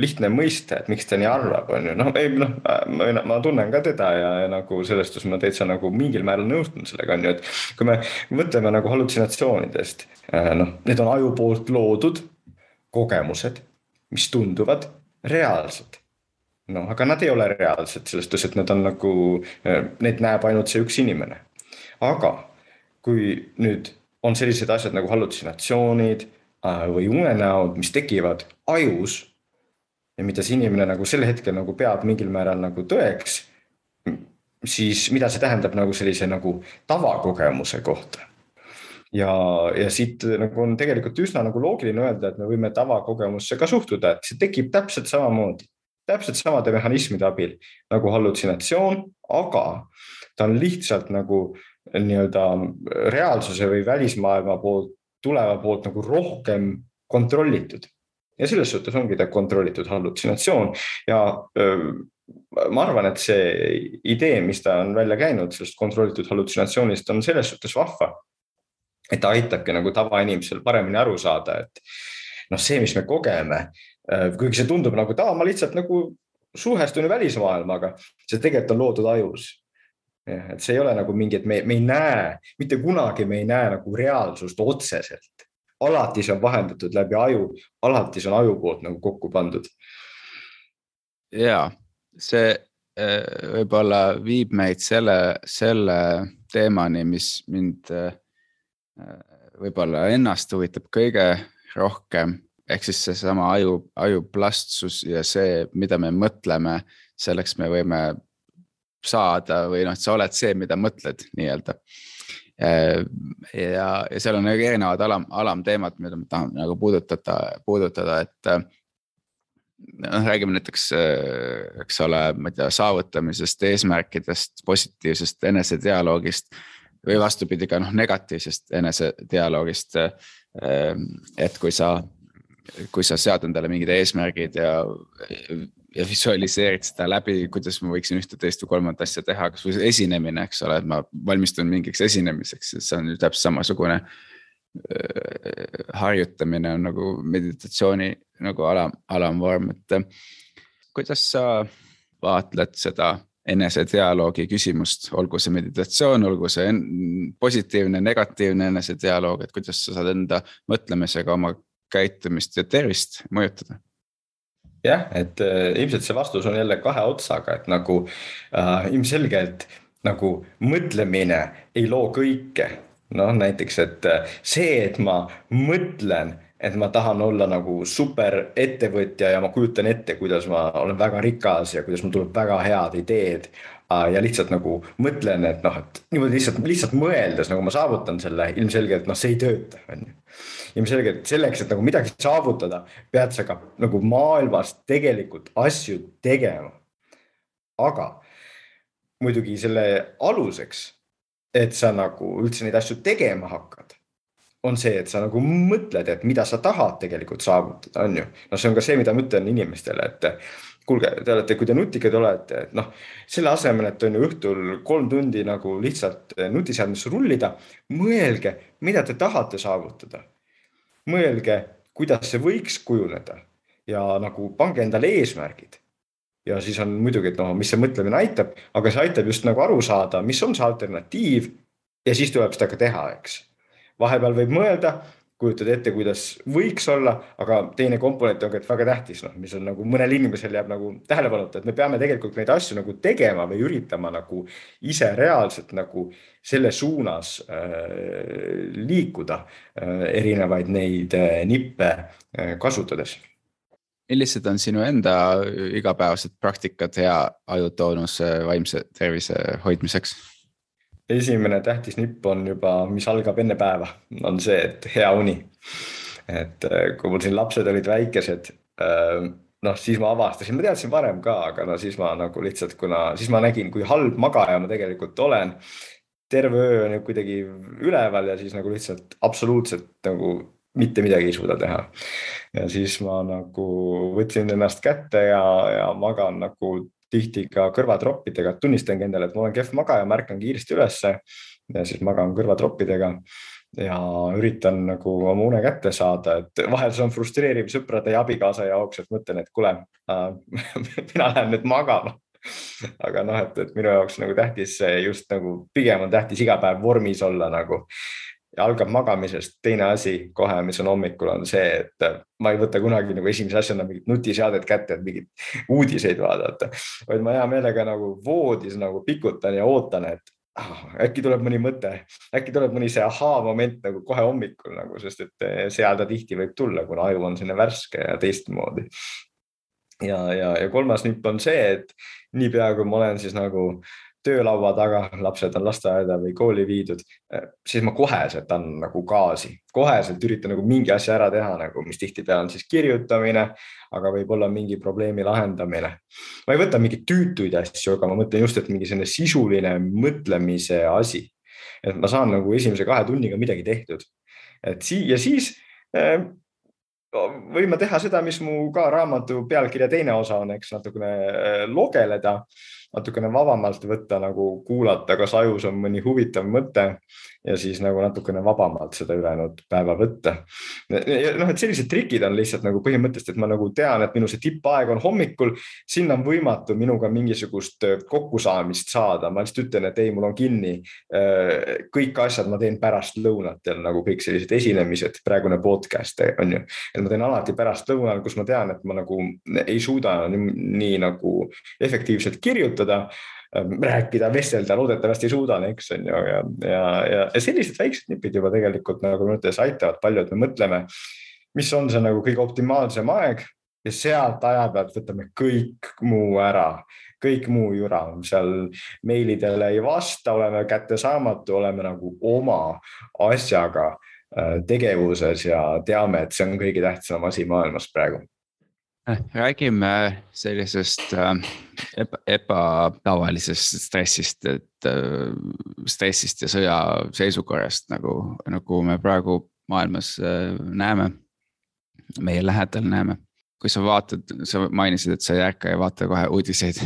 lihtne mõista, et miks ta nii arvab, on ju, noh, ei noh, ma, ma tunnen ka teda ja, ja nagu selles suhtes ma täitsa nagu mingil määral nõustun sellega, on ju, et kui me mõtleme nagu hallutsinatsioonidest, äh, noh, need on aju poolt loodud kogemused, mis tunduvad reaalsed. noh, aga nad ei ole reaalsed selles suhtes, et nad on nagu, äh, neid näeb ainult see üks inimene. aga kui nüüd on sellised asjad nagu hallutsinatsioonid või unenäod, mis tekivad ajus ja mida see inimene nagu sel hetkel nagu peab mingil määral nagu tõeks, siis mida see tähendab nagu sellise nagu tavakogemuse kohta. ja, ja siit nagu on tegelikult üsna nagu loogiline öelda, et me võime tavakogemusse ka suhtuda, et see tekib täpselt samamoodi, täpselt samade mehhanismide abil nagu hallutsinatsioon, aga ta on lihtsalt nagu nii-öelda reaalsuse või välismaailma poolt tuleva poolt nagu rohkem kontrollitud. ja selles suhtes ongi ta kontrollitud hallutsinatsioon ja öö, ma arvan, et see idee, mis ta on välja käinud sellest kontrollitud hallutsinatsioonist, on selles suhtes vahva. et ta aitabki nagu tavainimesel paremini aru saada, et noh, see, mis me kogeme, kuigi see tundub nagu, et aa, ma lihtsalt nagu suhestun välismaailmaga, see tegelikult on loodud ajus jah, et see ei ole nagu mingi, et me, me ei näe, mitte kunagi me ei näe nagu reaalsust otseselt. alati see on vahendatud läbi aju, alati see on aju poolt nagu kokku pandud. ja see äh, võib-olla viib meid selle, selle teemani, mis mind äh, võib-olla ennast huvitab kõige rohkem ehk siis seesama aju, aju plastsus ja see, mida me mõtleme, selleks me võime saada või noh, sa oled see, mida mõtled nii-öelda. ja, ja seal on nagu erinevad alam, alamteemad, mida ma tahan nagu puudutada, puudutada, et noh, räägime näiteks, eks ole, ma ei tea, saavutamisest, eesmärkidest, positiivsest enesedialoogist või vastupidi ka noh, negatiivsest enesedialoogist. et kui sa, kui sa sead endale mingid eesmärgid ja ja visualiseerid seda läbi, kuidas ma võiksin ühte, teist või kolmandat asja teha, kasvõi esinemine, eks ole, et ma valmistun mingiks esinemiseks, see on ju täpselt samasugune äh,. harjutamine on nagu meditatsiooni nagu alam, alamvorm, et äh, kuidas sa vaatled seda enesedialoogi küsimust, olgu see meditatsioon, olgu see positiivne, negatiivne enesedialoog, et kuidas sa saad enda mõtlemisega oma käitumist ja tervist mõjutada jah, et äh, ilmselt see vastus on jälle kahe otsaga, et nagu äh, ilmselgelt nagu mõtlemine ei loo kõike. noh, näiteks, et äh, see, et ma mõtlen, et ma tahan olla nagu super ettevõtja ja ma kujutan ette, kuidas ma olen väga rikas ja kuidas mul tuleb väga head ideed ja lihtsalt nagu mõtlen, et noh, et niimoodi lihtsalt, lihtsalt mõeldes nagu ma saavutan selle, ilmselgelt noh, see ei tööta, on ju. ilmselgelt selleks, et nagu midagi saavutada, pead sa ka nagu maailmas tegelikult asju tegema. aga muidugi selle aluseks, et sa nagu üldse neid asju tegema hakkad on see, et sa nagu mõtled, et mida sa tahad tegelikult saavutada, on ju. no see on ka see, mida ma ütlen inimestele, et kuulge, te olete, kui te nutikad olete, et noh, selle asemel, et on ju õhtul kolm tundi nagu lihtsalt nutiseadmesse rullida, mõelge, mida te tahate saavutada. mõelge, kuidas see võiks kujuneda ja nagu pange endale eesmärgid. ja siis on muidugi, et noh, mis see mõtlemine aitab, aga see aitab just nagu aru saada, mis on see alternatiiv. ja siis tuleb seda ka teha, eks. vahepeal võib mõelda kujutad ette, kuidas võiks olla, aga teine komponent on ka, väga tähtis, noh, mis on nagu mõnel inimesel jääb nagu tähelepanuta, et me peame tegelikult neid asju nagu tegema või üritama nagu ise reaalselt nagu selle suunas äh, liikuda äh, erinevaid neid äh, nippe äh, kasutades millised on sinu enda igapäevased praktikad hea ajutoonuse vaimse tervise hoidmiseks? Esimene tähtis nipp on juba, mis algab enne päeva, on see, et hea uni. et äh, kui mul siin lapsed olid väikesed, äh, noh, siis ma avastasin, ma teadsin varem ka, aga no siis ma nagu lihtsalt, kuna siis ma nägin, kui halb magaja ma tegelikult olen. terve öö on ju kuidagi üleval ja siis nagu lihtsalt absoluutselt nagu mitte midagi ei suuda teha. ja siis ma nagu võtsin ennast kätte ja, ja magan nagu tihti ka kõrvatroppidega, tunnistangi endale, et ma olen kehv magaja, märkan kiiresti ülesse. Ja siis magan kõrvatroppidega ja üritan nagu oma une kätte saada, et vahel see on frustreeriv sõprade ja abikaasa jaoks, et mõtlen, et kuule äh, mina lähen nüüd magama. Aga noh, et, et minu jaoks nagu tähtis just nagu pigem on tähtis iga päev vormis olla nagu ja algab magamisest. teine asi kohe, mis on hommikul, on see, et ma ei võta kunagi nagu esimese asjana mingit nutiseadet kätte, et mingeid uudiseid vaadata, vaid ma hea meelega nagu voodis nagu pikutan ja ootan, et ah, äkki tuleb mõni mõte, äkki tuleb mõni see ahaa-moment nagu kohe hommikul nagu, sest et eh, seal ta tihti võib tulla, kuna aju on selline värske ja teistmoodi. ja, ja, ja kolmas nipp on see, et niipea kui ma olen siis nagu äh, töölaua taga, lapsed on lasteaeda või kooli viidud, eh, siis ma koheselt annan nagu gaasi, koheselt üritan nagu mingi asja ära teha nagu, mis tihtipeale on siis kirjutamine, aga võib-olla mingi probleemi lahendamine. ma ei võta mingeid tüütuid asju, aga ma mõtlen just, et mingi selline sisuline mõtlemise asi. et ma saan nagu esimese kahe tunniga midagi tehtud. et sii- ja siis äh, võin ma teha seda, mis mu ka raamatu pealkirja teine osa on, eks natukene logeleda natukene vabamalt võtta nagu kuulata, kas ajus on mõni huvitav mõte ja siis nagu natukene vabamalt seda ülejäänud päeva võtta. noh, et sellised trikid on lihtsalt nagu põhimõtteliselt, et ma nagu tean, et minu see tippaeg on hommikul, sinna on võimatu minuga mingisugust kokkusaamist saada, ma lihtsalt ütlen, et ei, mul on kinni. kõik asjad ma teen pärastlõunatel nagu kõik sellised esinemised, praegune podcast on ju, et ma teen alati pärastlõunal, kus ma tean, et ma nagu ei suuda nii, nii nagu efektiivselt kirjutada Ähm, rääkida, vestelda, loodetavasti suudan, eks on ju, ja, ja, ja, ja sellised väiksed nipid juba tegelikult nagu arvates aitavad palju, et me mõtleme, mis on see nagu kõige optimaalsem aeg ja sealt aja pealt võtame kõik muu ära, kõik muu jura, seal meilidele ei vasta, oleme kättesaamatu, oleme nagu oma asjaga äh, tegevuses ja teame, et see on kõige tähtsam asi maailmas praegu räägime sellisest äh, eba, ebatavalisest stressist, et äh, stressist ja sõjaseisukorrast nagu, nagu me praegu maailmas äh, näeme. meie lähedal näeme, kui sa vaatad, sa mainisid, et sa ei ärka ja vaata kohe uudiseid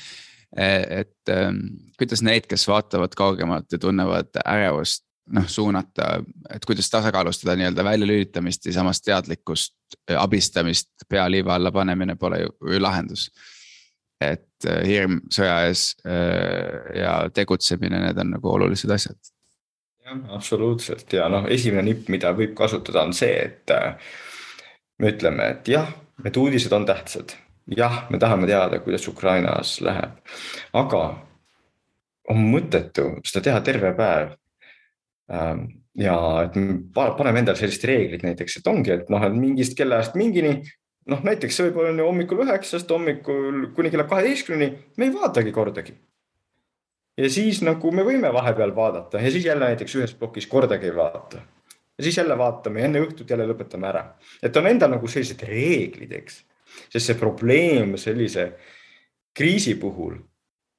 et kuidas need, kes vaatavad kaugemalt ja tunnevad ärevust noh suunata, et kuidas tasakaalustada nii-öelda väljalülitamist ja samas teadlikkust, abistamist, pea liiva alla panemine pole ju, lahendus. et äh, hirm sõja ees äh, ja tegutsemine, need on nagu olulised asjad. jah, absoluutselt ja noh, esimene nipp, mida võib kasutada, on see, et äh, me ütleme, et jah, need uudised on tähtsad. jah, me tahame teada, kuidas Ukrainas läheb, aga on mõttetu seda teha terve päev ja et paneme endale sellised reeglid näiteks, et ongi, et noh, et mingist kellaajast mingini, noh näiteks see võib olla on ju hommikul üheksast hommikul kuni kella kaheteistkümneni, me ei vaatagi kordagi. ja siis nagu me võime vahepeal vaadata ja siis jälle näiteks ühes plokis kordagi ei vaata. ja siis jälle vaatame ja enne õhtut jälle lõpetame ära, et on endal nagu sellised reeglid, eks. sest see probleem sellise kriisi puhul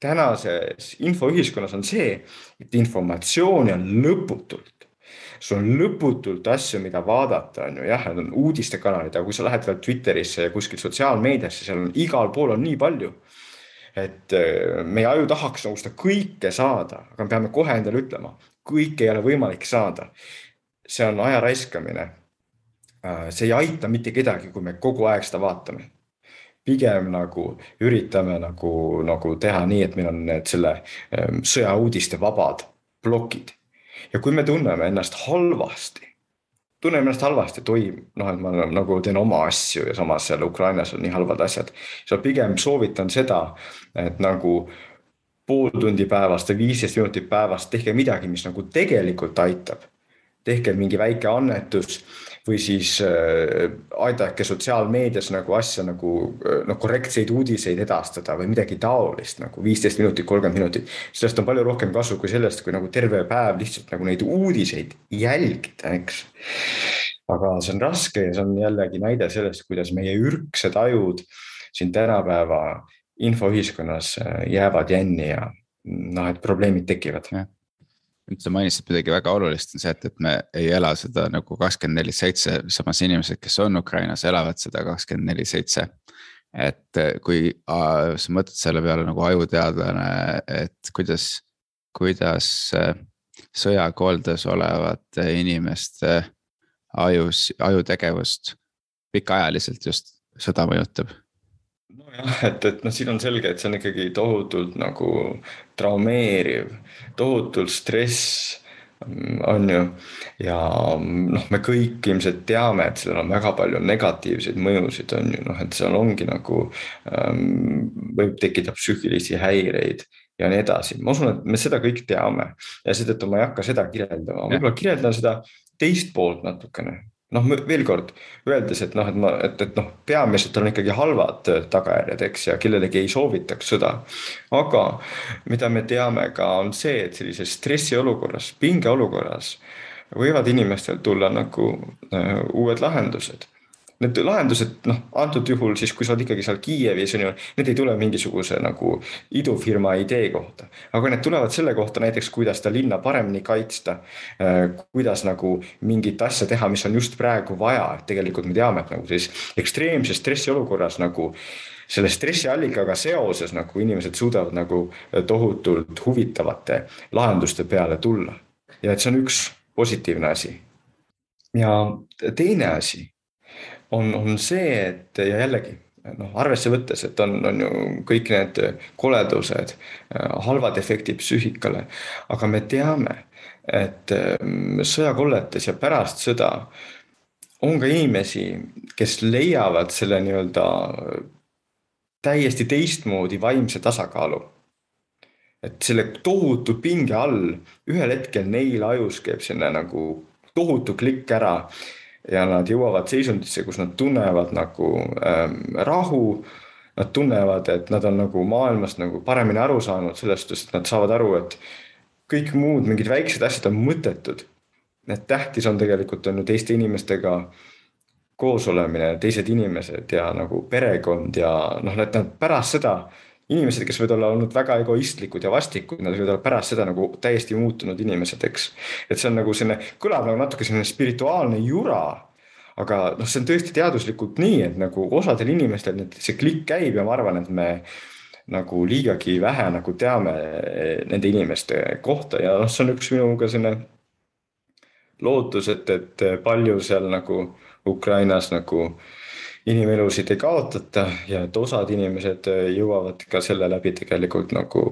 tänases infoühiskonnas on see, et informatsiooni on lõputult. sul on lõputult asju, mida vaadata, on ju, jah, need on uudistekanalid, aga kui sa lähed veel Twitterisse ja kuskil sotsiaalmeediasse, seal on igal pool on nii palju. et äh, meie aju tahaks nagu seda kõike saada, aga me peame kohe endale ütlema, kõike ei ole võimalik saada. see on aja raiskamine. Äh, see ei aita mitte kedagi, kui me kogu aeg seda vaatame pigem nagu üritame nagu, nagu teha nii, et meil on need selle sõjauudiste vabad plokid. ja kui me tunneme ennast halvasti, tunneme ennast halvasti, et oi, noh, et ma nagu teen oma asju ja samas seal Ukrainas on nii halvad asjad, siis ma pigem soovitan seda, et nagu pool tundi päevast või viisteist minutit päevast tehke midagi, mis nagu tegelikult aitab. tehke mingi väike annetus või siis äh, aidake sotsiaalmeedias nagu asja nagu äh, noh, korrektseid uudiseid edastada või midagi taolist nagu viisteist minutit, kolmkümmend minutit. sellest on palju rohkem kasu kui sellest, kui nagu terve päev lihtsalt nagu neid uudiseid jälgida, eks. aga see on raske ja see on jällegi näide sellest, kuidas meie ürgsed ajud siin tänapäeva infoühiskonnas äh, jäävad jänni ja noh, et probleemid tekivad nüüd sa mainisid midagi väga olulist, on see, et, et me ei ela seda nagu kakskümmend neli seitse, samas inimesed, kes on Ukrainas, elavad seda kakskümmend neli seitse. et eh, kui äh, sa mõtled selle peale nagu ajuteadlane, et kuidas, kuidas äh, sõjakoldes olevate inimeste ajus, ajutegevust pikaajaliselt just sõda mõjutab nojah, et, et noh, siin on selge, et see on ikkagi tohutult nagu traumeeriv, tohutult stress on ju. ja noh, me kõik ilmselt teame, et sellel on väga palju negatiivseid mõjusid, on ju, noh, et seal ongi nagu ähm,. võib tekkida psüühilisi häireid ja nii edasi, ma usun, et me seda kõik teame ja seetõttu ma ei hakka seda kirjeldama, võib-olla kirjeldan seda teist poolt natukene noh, veel kord öeldes, et noh, et ma, et, et noh, peamiselt on ikkagi halvad tagajärjed, eks, ja kellelegi ei soovitaks sõda. aga mida me teame ka, on see, et sellises stressiolukorras, pingeolukorras võivad inimestel tulla nagu uh, uued lahendused. Need lahendused, noh, antud juhul siis, kui sa oled ikkagi seal Kiievis on ju, need ei tule mingisuguse nagu idufirma idee kohta. aga need tulevad selle kohta näiteks, kuidas seda linna paremini kaitsta. kuidas nagu mingit asja teha, mis on just praegu vaja, et tegelikult me teame, et nagu sellises ekstreemses stressiolukorras nagu selle stressiallikaga seoses nagu inimesed suudavad nagu tohutult huvitavate lahenduste peale tulla. ja et see on üks positiivne asi. ja teine asi on, on see, et ja jällegi noh, arvesse võttes, et on, on ju kõik need koledused, halvad efektid psüühikale, aga me teame, et mm, sõjakolletes ja pärast sõda on ka inimesi, kes leiavad selle nii-öelda täiesti teistmoodi vaimse tasakaalu. et selle tohutu pinge all ühel hetkel neil ajus käib selline nagu tohutu klikk ära ja nad jõuavad seisundisse, kus nad tunnevad nagu ähm, rahu. Nad tunnevad, et nad on nagu maailmast nagu paremini aru saanud sellest, sest nad saavad aru, et kõik muud mingid väiksed asjad on mõttetud. et tähtis on tegelikult on ju teiste inimestega koos olemine, teised inimesed ja nagu perekond ja noh, et nad pärast seda inimesed, kes võivad olla olnud väga egoistlikud ja vastikud, nad võivad olla pärast seda nagu täiesti muutunud inimesed, eks. et see on nagu selline, kõlab nagu natuke selline spirituaalne jura. aga noh, see on tõesti teaduslikult nii, et nagu osadel inimestel nüüd see klikk käib ja ma arvan, et me nagu liigagi vähe nagu teame nende inimeste kohta ja noh, see on üks minu ka selline lootus, et, et palju seal nagu Ukrainas nagu äh, inimelusid ei kaotata ja et osad inimesed äh, jõuavad ka selle läbi tegelikult nagu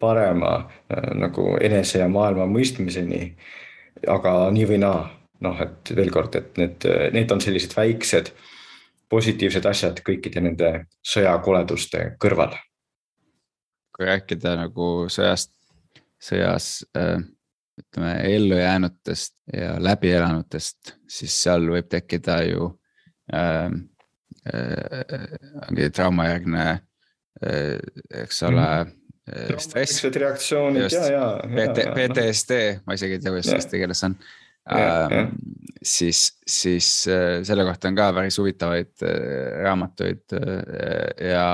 parema äh, nagu enese ja maailma mõistmiseni. aga nii või naa, noh, et veel kord, et need, need on sellised väiksed positiivsed asjad kõikide nende sõjakoleduste kõrval. kui rääkida nagu sõjast, sõjas äh, ütleme ellujäänutest ja läbielanutest, siis seal võib tekkida ju äh, ongi traumajärgne, eks ole mm. stress. reaktsioonid ja, ja, ja. PTSD, ma isegi ei tea, kuidas eesti keeles on. Ähm, siis, siis selle kohta on ka päris huvitavaid raamatuid ja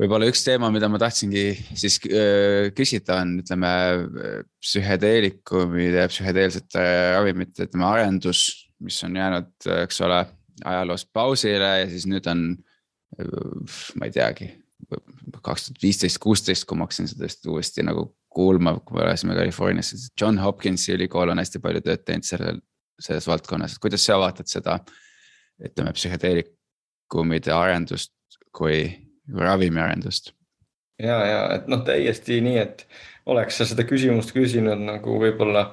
võib-olla üks teema, mida ma tahtsingi siis küsida, on ütleme psühhedeelikumide psühhedeelsete ravimite, ütleme arendus, mis on jäänud, eks ole ajaloost pausile ja siis nüüd on, ma ei teagi, kaks tuhat viisteist, kuusteist, kui ma hakkasin seda uuesti nagu kuulma, kui me elasime Californias, siis John Hopkinsi ülikool on hästi palju tööd teinud sellel, selles valdkonnas, et kuidas sa vaatad seda, ütleme psühhedeelikumide arendust kui ravimiarendust? ja, ja et noh, täiesti nii, et oleks sa seda küsimust küsinud nagu võib-olla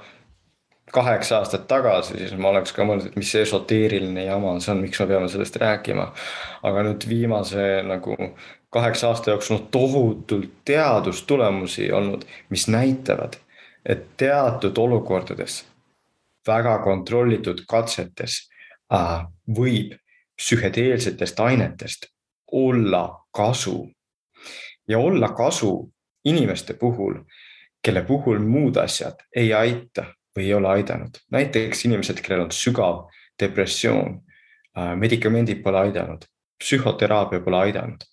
kaheksa aastat tagasi, siis ma oleks ka mõelnud, et mis see esoteeriline jama see on, miks me peame sellest rääkima. aga nüüd viimase nagu kaheksa aasta jooksul on tohutult teadustulemusi olnud, mis näitavad, et teatud olukordades, väga kontrollitud katsetes äh, võib psühhedeelsetest ainetest olla kasu. ja olla kasu inimeste puhul, kelle puhul muud asjad ei aita või ei ole aidanud. näiteks inimesed, kellel on sügav depressioon, äh, medikamendid pole aidanud, psühhoteraapia pole aidanud.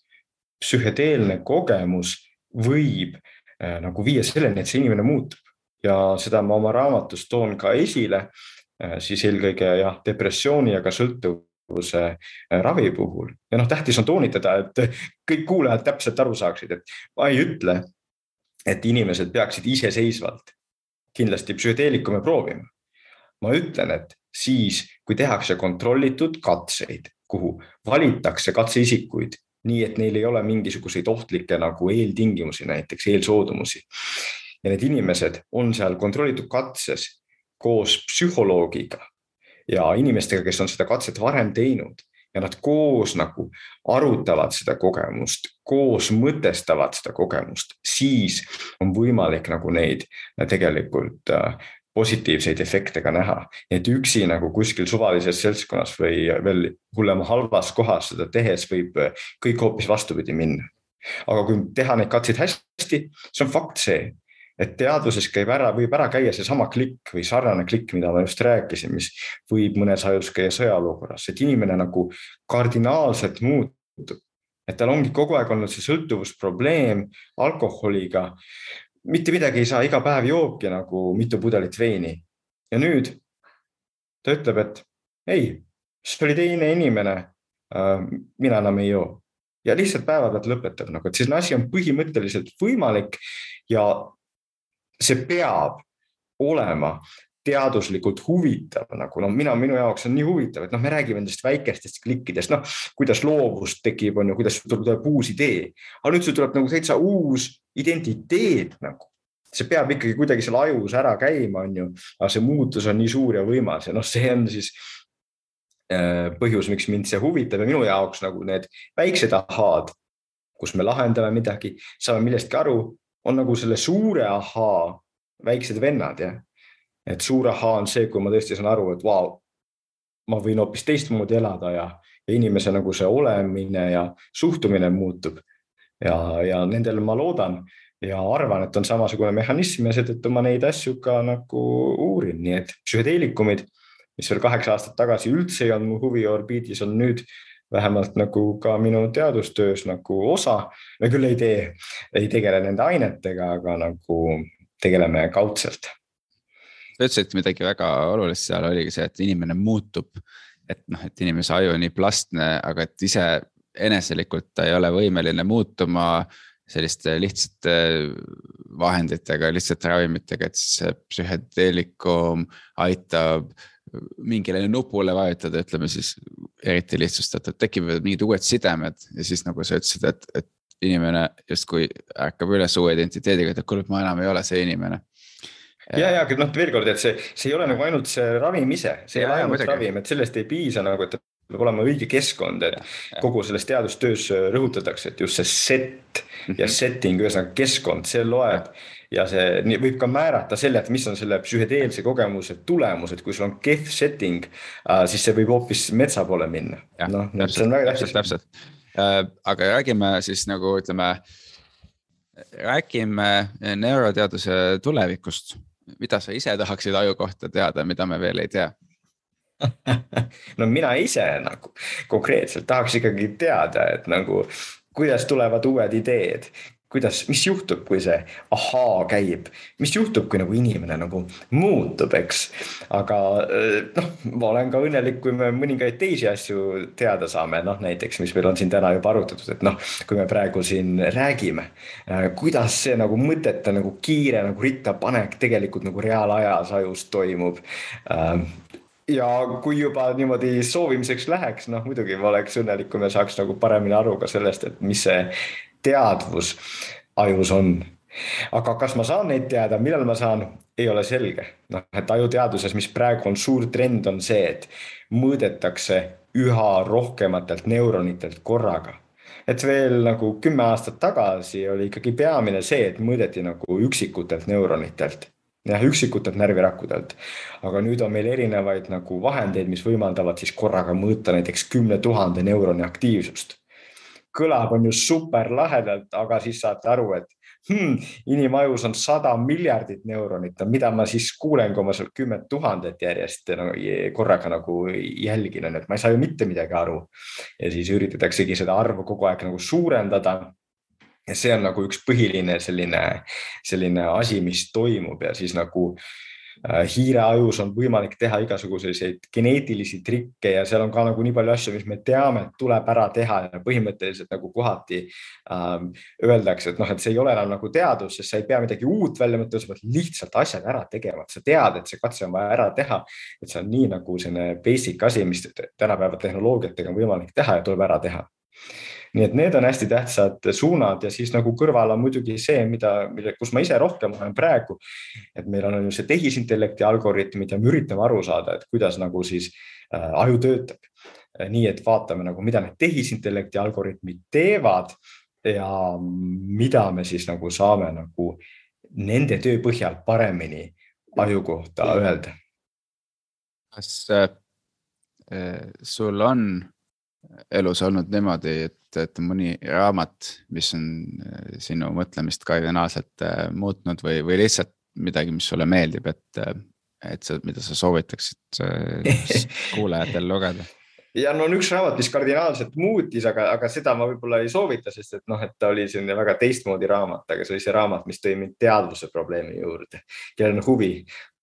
psühhedeelne kogemus võib äh, nagu viia selleni, et see inimene muutub ja seda ma oma raamatus toon ka esile, äh, siis eelkõige jah, depressiooni ja ka sõltuvuse ravi puhul ja noh, tähtis on toonitada, et kõik kuulajad täpselt aru saaksid, et ma ei ütle, et inimesed peaksid iseseisvalt kindlasti psühhedeelikume proovima. ma ütlen, et siis, kui tehakse kontrollitud katseid, kuhu valitakse katseisikuid nii, et neil ei ole mingisuguseid ohtlikke nagu eeltingimusi, näiteks eelsoodumusi. ja need inimesed on seal kontrollitud katses koos psühholoogiga ja inimestega, kes on seda katset varem teinud ja nad koos nagu arutavad seda kogemust, koos mõtestavad seda kogemust, siis on võimalik nagu neid tegelikult äh, positiivseid efekte ka näha. et üksi nagu kuskil suvalises seltskonnas või veel hullem halvas kohas seda tehes võib äh, kõik hoopis vastupidi minna. aga kui teha neid katseid hästi, siis on fakt see, et teaduses käib ära, võib ära käia seesama klikk või sarnane klikk, mida ma just rääkisin, mis võib mõnes ajus käia sõjaolukorras, et inimene nagu kardinaalselt muutub. Et tal ongi kogu aeg olnud see sõltuvusprobleem alkoholiga. mitte midagi ei saa, iga päev joobki nagu mitu pudelit veini ja nüüd ta ütleb, et ei, see oli teine inimene. Äh, mina enam ei joo ja lihtsalt päevapealt lõpetab nagu, et see asi on põhimõtteliselt võimalik ja see peab olema teaduslikult huvitav nagu noh, mina, minu jaoks on nii huvitav, et noh, me räägime nendest väikestest klikkidest, noh kuidas loovus tekib, on ju, kuidas tuleb uus idee, aga nüüd sul tuleb nagu täitsa uus identiteet nagu. See peab ikkagi kuidagi seal ajus ära käima, on ju, aga see muutus on nii suur ja võimas ja noh, see on siis äh, põhjus, miks mind see huvitab. Ja minu jaoks nagu need väiksed ahhaad, kus me lahendame midagi, saame millestki aru, on nagu selle suure ahaa väiksed vennad jah. Et suur ahaa on see, kui ma tõesti saan aru, et vau, ma võin hoopis teistmoodi elada ja, ja inimese nagu see olemine ja suhtumine muutub. ja, ja nendel ma loodan ja arvan, et on samasugune mehhanism ja seetõttu ma neid asju ka nagu uurin, nii et psühhedeelikumid, mis veel kaheksa aastat tagasi üldse ei olnud mu huvi orbiidis, on nüüd vähemalt nagu ka minu teadustöös nagu osa. me küll ei tee, ei tegele nende ainetega, aga nagu tegeleme kaudselt. Sa ütlesid midagi väga olulist seal oligi see, et inimene muutub. et noh, et inimese aju on nii plastne, aga et ise eneselikult ta ei ole võimeline muutuma selliste lihtsate vahenditega, lihtsate ravimitega, et siis see psühhedeelikum aitab mingile nupule vajutada, ütleme siis eriti lihtsustatult, tekivad mingid uued sidemed ja siis nagu sa ütlesid, et, et inimene justkui ärkab üles uue identiteediga, et kuule, ma enam ei ole see inimene. Ja, ja noh, veel kord, et see, see ei ole nagu ainult see ravim ise, see ei ole ainult muidugi. ravim, et sellest ei piisa nagu, et peab olema õige keskkond, et ja, ja. kogu selles teadustöös rõhutatakse, et just see set ja setting, ühesõnaga keskkond, see loeb ja see võib ka määrata selle, et mis on selle psühhedeelse kogemuse tulemus, et kui sul on kehv setting, äh, siis see võib hoopis metsa poole minna. noh, see on väga tähtis. täpselt, äh, aga räägime siis nagu ütleme, räägime neuroteaduse tulevikust. Mida sa ise tahaksid aju kohta teada, mida me veel ei tea? no mina ise nagu konkreetselt tahaks ikkagi teada, et nagu kuidas tulevad uued ideed, kuidas, mis juhtub, kui see ahaa käib, mis juhtub, kui nagu inimene nagu muutub, eks. aga eh, noh, ma olen ka õnnelik, kui me mõningaid teisi asju teada saame, noh näiteks, mis meil on siin täna juba arutatud, et noh, kui me praegu siin räägime, eh, kuidas see nagu mõtete nagu kiire nagu rittapanek tegelikult nagu reaalajas ajus toimub. Eh, ja kui juba niimoodi soovimiseks läheks, noh muidugi ma oleks õnnelik, kui me saaks nagu paremini aru ka sellest, et mis see teadvus ajus on. aga kas ma saan neid teada, millal ma saan, ei ole selge. noh, et ajuteaduses, mis praegu on suur trend, on see, et mõõdetakse üha rohkematelt neuronitelt korraga et veel nagu kümme aastat tagasi oli ikkagi peamine see, et mõõdeti nagu üksikutelt neuronitelt jah, üksikutelt närvirakkudelt. aga nüüd on meil erinevaid nagu vahendeid, mis võimaldavad siis korraga mõõta näiteks kümne tuhande neuroni aktiivsust kõlab, on ju super lahedalt, aga siis saate aru, et hmm, inimajus on sada miljardit neuronit, mida ma siis kuulen, kui ma seal kümmet tuhandet järjest no, korraga nagu jälgin, on ju, et ma ei saa ju mitte midagi aru. ja siis üritataksegi seda arvu kogu aeg nagu suurendada ja see on nagu üks põhiline selline, selline asi, mis toimub ja siis nagu äh, Äh, hiireajus on võimalik teha igasuguseid geneetilisi trikke ja seal on ka nagu nii palju asju, mis me teame, et tuleb ära teha ja põhimõtteliselt nagu kohati ähm, öeldakse, et noh, et see ei ole enam nagu teadus, sest sa ei pea midagi uut välja mõtlema, sa pead lihtsalt asjad ära tegema, et sa tead, et see katse on vaja ära teha. et see on nii nagu selline basic asi, mis tänapäeva tehnoloogiatega on võimalik teha ja tuleb ära teha nii et need on hästi tähtsad suunad ja siis nagu kõrval on muidugi see, mida, mille, kus ma ise rohkem olen praegu. et meil on ju see tehisintellekti algoritmid ja me üritame aru saada, et kuidas nagu siis äh, aju töötab. nii et vaatame nagu, mida need tehisintellekti algoritmid teevad ja mida me siis nagu saame nagu nende töö põhjal paremini aju kohta öelda. kas äh, sul on elus olnud niimoodi, et, et mõni raamat, mis on äh, sinu mõtlemist kardinaalselt äh, muutnud või, või lihtsalt midagi, mis sulle meeldib, et, et sa, mida sa soovitaksid kuulajatel lugeda? ja no on üks raamat, mis kardinaalselt muutis, aga, aga seda ma võib-olla ei soovita, sest et noh, et ta oli selline väga teistmoodi raamat, aga see oli see raamat, mis tõi mind teadvuse probleemi juurde. kellel on huvi,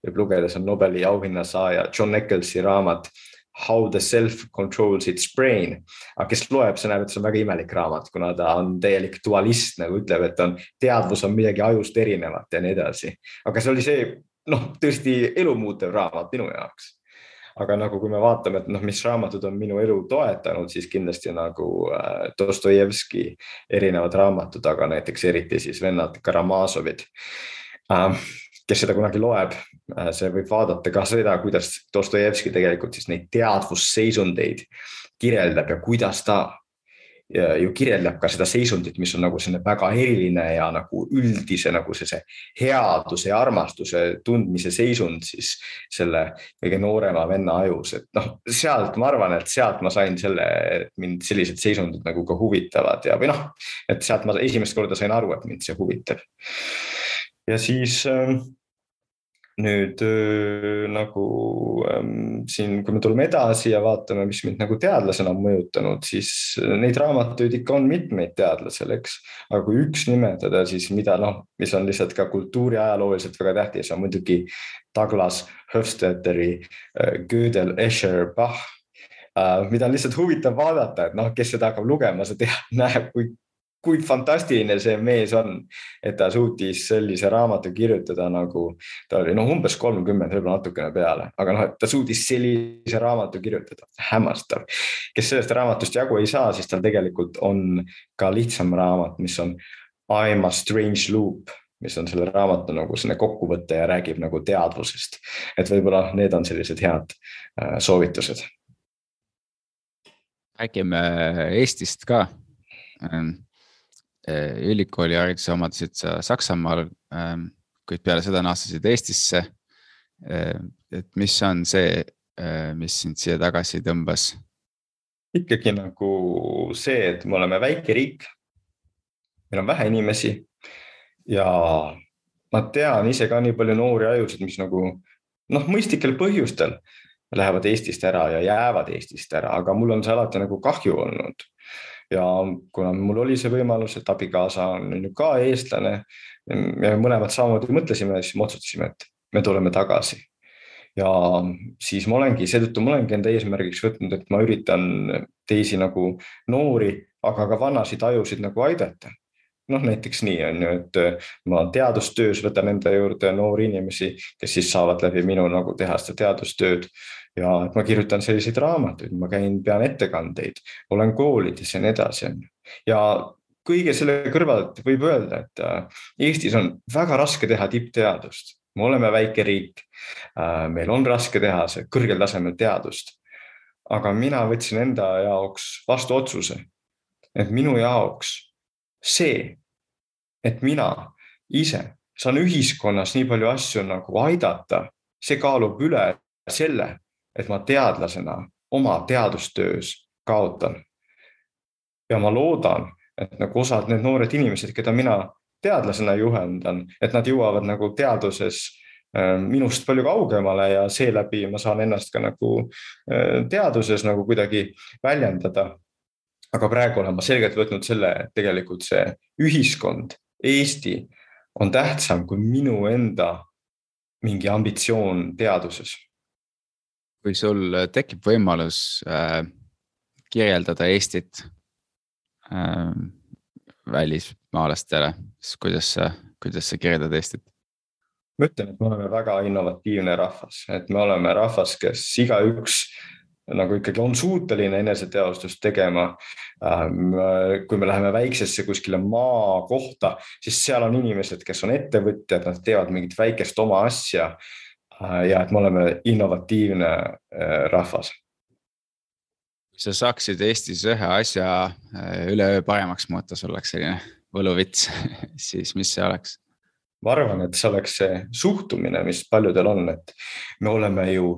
võib lugeda, see on Nobeli auhinna saaja John Nicholsi raamat How the self controls its brain. aga kes loeb, see näeb, et see on väga imelik raamat, kuna ta on täielik dualist, nagu ütleb, et on teadvus on midagi ajust erinevat ja nii edasi. aga see oli see noh, tõesti elumuutev raamat minu jaoks aga nagu, kui me vaatame, et noh, mis raamatud on minu elu toetanud, siis kindlasti nagu äh, Dostojevski erinevad raamatud, aga näiteks eriti siis vennad Karamaasovid äh, kes seda kunagi loeb, äh, see võib vaadata ka seda, kuidas Dostojevski tegelikult siis neid teadvusseisundeid kirjeldab ja kuidas ta ja ju kirjeldab ka seda seisundit, mis on nagu selline väga eriline ja nagu üldise nagu see, see headuse ja armastuse tundmise seisund siis selle kõige noorema venna ajus, et noh, sealt ma arvan, et sealt ma sain selle, mind sellised seisundid nagu ka huvitavad ja, või noh, et sealt ma esimest korda sain aru, et mind see huvitab ja siis äh, nüüd äh, nagu ähm, siin, kui me tuleme edasi ja vaatame, mis mind nagu teadlasena on mõjutanud, siis äh, neid raamatuid ikka on mitmeid teadlasel, eks. aga kui üks nimetada, siis mida noh, mis on lihtsalt ka kultuuriajalooliselt väga tähtis, on muidugi Douglas Hofstadteri äh, Gödel, Escher, Bach mida on lihtsalt huvitav vaadata, et noh, kes seda hakkab lugema, see teab, näeb, kui kui fantastiline see mees on, et ta suutis sellise raamatu kirjutada nagu ta oli noh, umbes kolmkümmend, võib-olla natukene peale, aga noh, et ta suutis sellise raamatu kirjutada, hämmastav. kes sellest raamatust jagu ei saa, siis tal tegelikult on ka lihtsam raamat, mis on I am a strange loop mis on selle raamatu nagu selline kokkuvõte ja räägib nagu teadvusest. et võib-olla need on sellised head äh, soovitused. räägime Eestist ka ähm, ülikoolihariduse omandasid sa Saksamaal, ähm, kuid peale seda naasesid Eestisse. Eh, et mis on see, eh, mis sind siia tagasi tõmbas? ikkagi nagu see, et me oleme väike riik. meil on vähe inimesi ja ma tean ise ka nii palju noori ajusid, mis nagu noh, mõistlikel põhjustel lähevad Eestist ära ja jäävad Eestist ära, aga mul on see alati nagu kahju olnud ja kuna mul oli see võimalus, et abikaasa on ju ka eestlane, me mõlemad samamoodi mõtlesime, siis me otsustasime, et me tuleme tagasi. ja siis ma olengi, seetõttu ma olengi enda eesmärgiks võtnud, et ma üritan teisi nagu noori, aga ka vanasid ajusid nagu aidata noh, näiteks nii on ju, et ma teadustöös võtan enda juurde noori inimesi, kes siis saavad läbi minu nagu teha seda teadustööd ja et ma kirjutan selliseid raamatuid, ma käin, pean ettekandeid, olen koolides ja nii edasi, on ju. ja kõige selle kõrvalt võib öelda, et äh, Eestis on väga raske teha tippteadust, me oleme väike riik. Äh, meil on raske teha kõrgel tasemel teadust. aga mina võtsin enda jaoks vastu otsuse, et minu jaoks see, et mina ise saan ühiskonnas nii palju asju nagu aidata, see kaalub üle selle, et ma teadlasena oma teadustöös kaotan. ja ma loodan, et nagu osad need noored inimesed, keda mina teadlasena juhendan, et nad jõuavad nagu teaduses äh, minust palju kaugemale ja seeläbi ma saan ennast ka nagu äh, teaduses nagu kuidagi väljendada. aga praegu olen ma selgelt võtnud selle, et tegelikult see ühiskond, Eesti on tähtsam kui minu enda mingi ambitsioon teaduses kui sul äh, tekib võimalus äh, kirjeldada Eestit äh, välismaalastele, siis kuidas sa, kuidas sa kirjeldad Eestit? ma ütlen, et me oleme väga innovatiivne rahvas, et me oleme rahvas, kes igaüks nagu ikkagi on suuteline eneseteostust tegema. Ähm, kui me läheme väiksesse kuskile maakohta, siis seal on inimesed, kes on ettevõtjad, nad teevad mingit väikest oma asja Äh, ja et me oleme innovatiivne äh, rahvas. kui sa saaksid Eestis ühe asja äh, üleöö paremaks muuta, sul oleks selline võluvits siis mis see oleks? ma arvan, et see oleks see suhtumine, mis paljudel on, et me oleme ju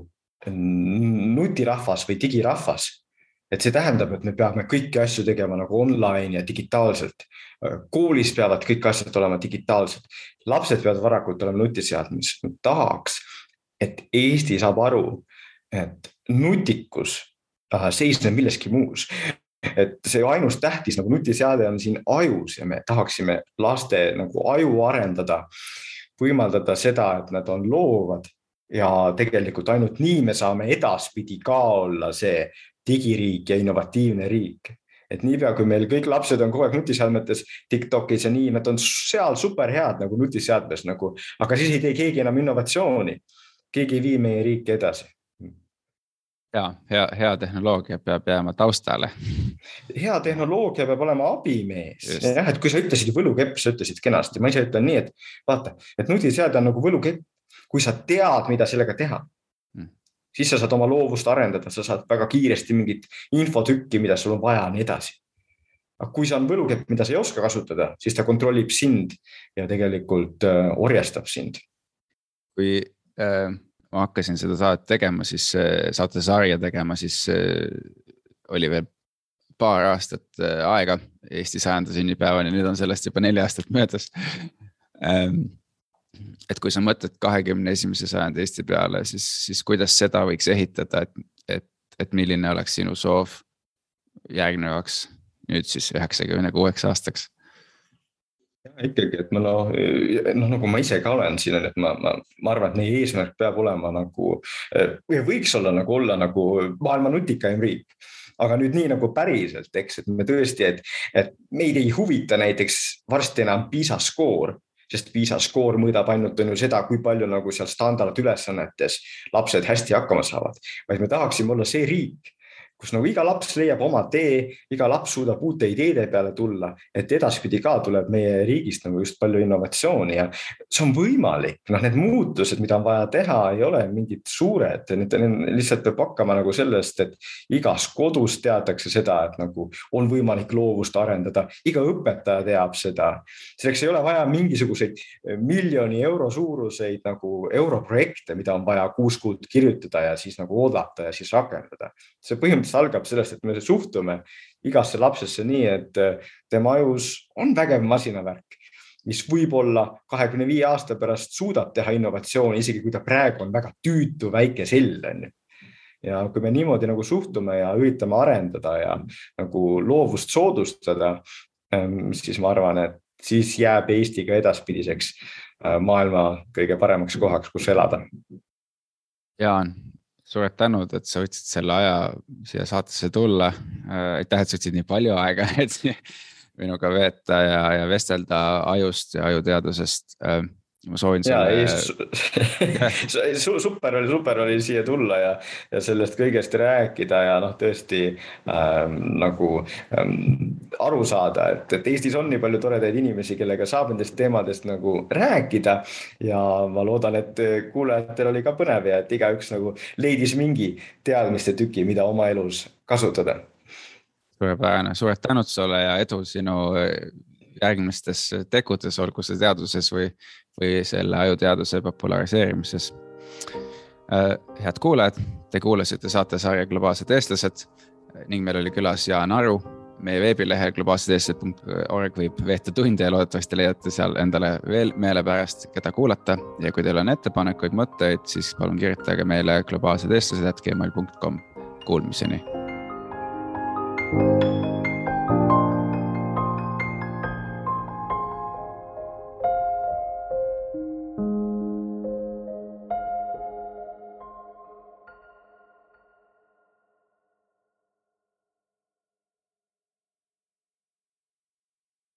nutirahvas või digirahvas et see tähendab, et me peame kõiki asju tegema nagu online ja digitaalselt. koolis peavad kõik asjad olema digitaalsed, lapsed peavad varakult olema nutiseadmes, tahaks, et Eesti saab aru, et nutikus äh, seisneb milleski muus et see ainus tähtis nagu nutiseade on siin ajus ja me tahaksime laste nagu aju arendada, võimaldada seda, et nad on loovad ja tegelikult ainult nii me saame edaspidi ka olla see digiriik ja innovatiivne riik. et niipea, kui meil kõik lapsed on kogu aeg nutiseadmetes, Tiktokis ja nii, nad on seal superhead nagu nutiseadmes nagu, aga siis ei tee keegi enam innovatsiooni. Keegi ei vii meie riiki edasi ja hea, hea tehnoloogia peab jääma taustale. hea tehnoloogia peab olema abimees, jah, et kui sa ütlesid võlukepp, sa ütlesid kenasti, ma ise ütlen nii, et vaata, et nutiseade on nagu võlukepp. kui sa tead, mida sellega teha mm., siis sa saad oma loovust arendada, sa saad väga kiiresti mingit infotükki, mida sul on vaja ja nii edasi. aga kui see on võlukepp, mida sa ei oska kasutada, siis ta kontrollib sind ja tegelikult äh, orjastab sind. kui äh ma hakkasin seda saadet tegema, siis saatesarja tegema, siis oli veel paar aastat äh, aega Eesti sajanda sünnipäevani, nüüd on sellest juba neli aastat möödas. Ähm, et kui sa mõtled kahekümne esimese sajandi Eesti peale, siis, siis kuidas seda võiks ehitada, et, et, et milline oleks sinu soov järgnevaks nüüd siis üheksakümne kuueks aastaks? Ikkagi, et ma noh, noh nagu ma ise ka olen siin, et ma, ma, ma arvan, et meie eesmärk peab olema nagu või võiks olla nagu olla nagu maailma nutikaim riik. Aga nüüd nii nagu päriselt, eks, et me tõesti, et, et meid ei huvita näiteks varsti enam PISA skoor, sest PISA skoor mõõdab ainult on ju seda, kui palju nagu seal standardülesannetes lapsed hästi hakkama saavad, vaid me tahaksime olla see riik, kus nagu iga laps leiab oma tee, iga laps suudab uute ideede peale tulla, et edaspidi ka tuleb meie riigist nagu just palju innovatsiooni ja see on võimalik, noh, need muutused, mida on vaja teha, ei ole mingid suured, need lihtsalt peab hakkama nagu sellest, et igas kodus teatakse seda, et nagu on võimalik loovust arendada, iga õpetaja teab seda. selleks ei ole vaja mingisuguseid miljoni euro suuruseid nagu europrojekte, mida on vaja kuus kuud kirjutada ja siis nagu oodata ja siis rakendada. see põhimõtteliselt põhimõtteliselt algab sellest, et me suhtume igasse lapsesse nii, et äh, tema ajus on vägev masinavärk, mis võib-olla kahekümne viie aasta pärast suudab teha innovatsiooni, isegi kui ta praegu on väga tüütu väike sell, on ju ja kui me niimoodi nagu suhtume ja üritame arendada ja nagu loovust soodustada, ähm, siis ma arvan, et siis jääb Eesti ka edaspidiseks äh, maailma kõige paremaks kohaks, kus elada. Jaan, suured tänud, et sa võtsid selle aja siia saatesse tulla. Äh, aitäh, et sa võtsid nii palju aega, et minuga veeta ja, ja vestelda ajust ja ajuteadusest äh, ma soovin selle. super oli, super oli siia tulla ja, ja sellest kõigest rääkida ja noh, tõesti ähm, nagu ähm, aru saada, et, et Eestis on nii palju toredaid inimesi, kellega saab nendest teemadest nagu rääkida. ja ma loodan, et kuulajatel oli ka põnev ja et igaüks nagu leidis mingi teadmiste tüki, mida oma elus kasutada. suurepärane, suured tänud sulle ja edu sinu järgmistes tegudes, olgu see teaduses või, või selle ajuteaduse populariseerimises. Äh, head kuulajad, te kuulasite saatesarja Globaalsed eestlased ning meil oli külas Jaan Aru. meie veebilehel globaalsedeestlased.org võib veeta tunde ja loodetavasti leiate seal endale veel meelepärast, keda kuulata. ja kui teil on ettepanekuid, mõtteid, siis palun kirjutage meile globaalsedeestlased.gmail.com. Kuulmiseni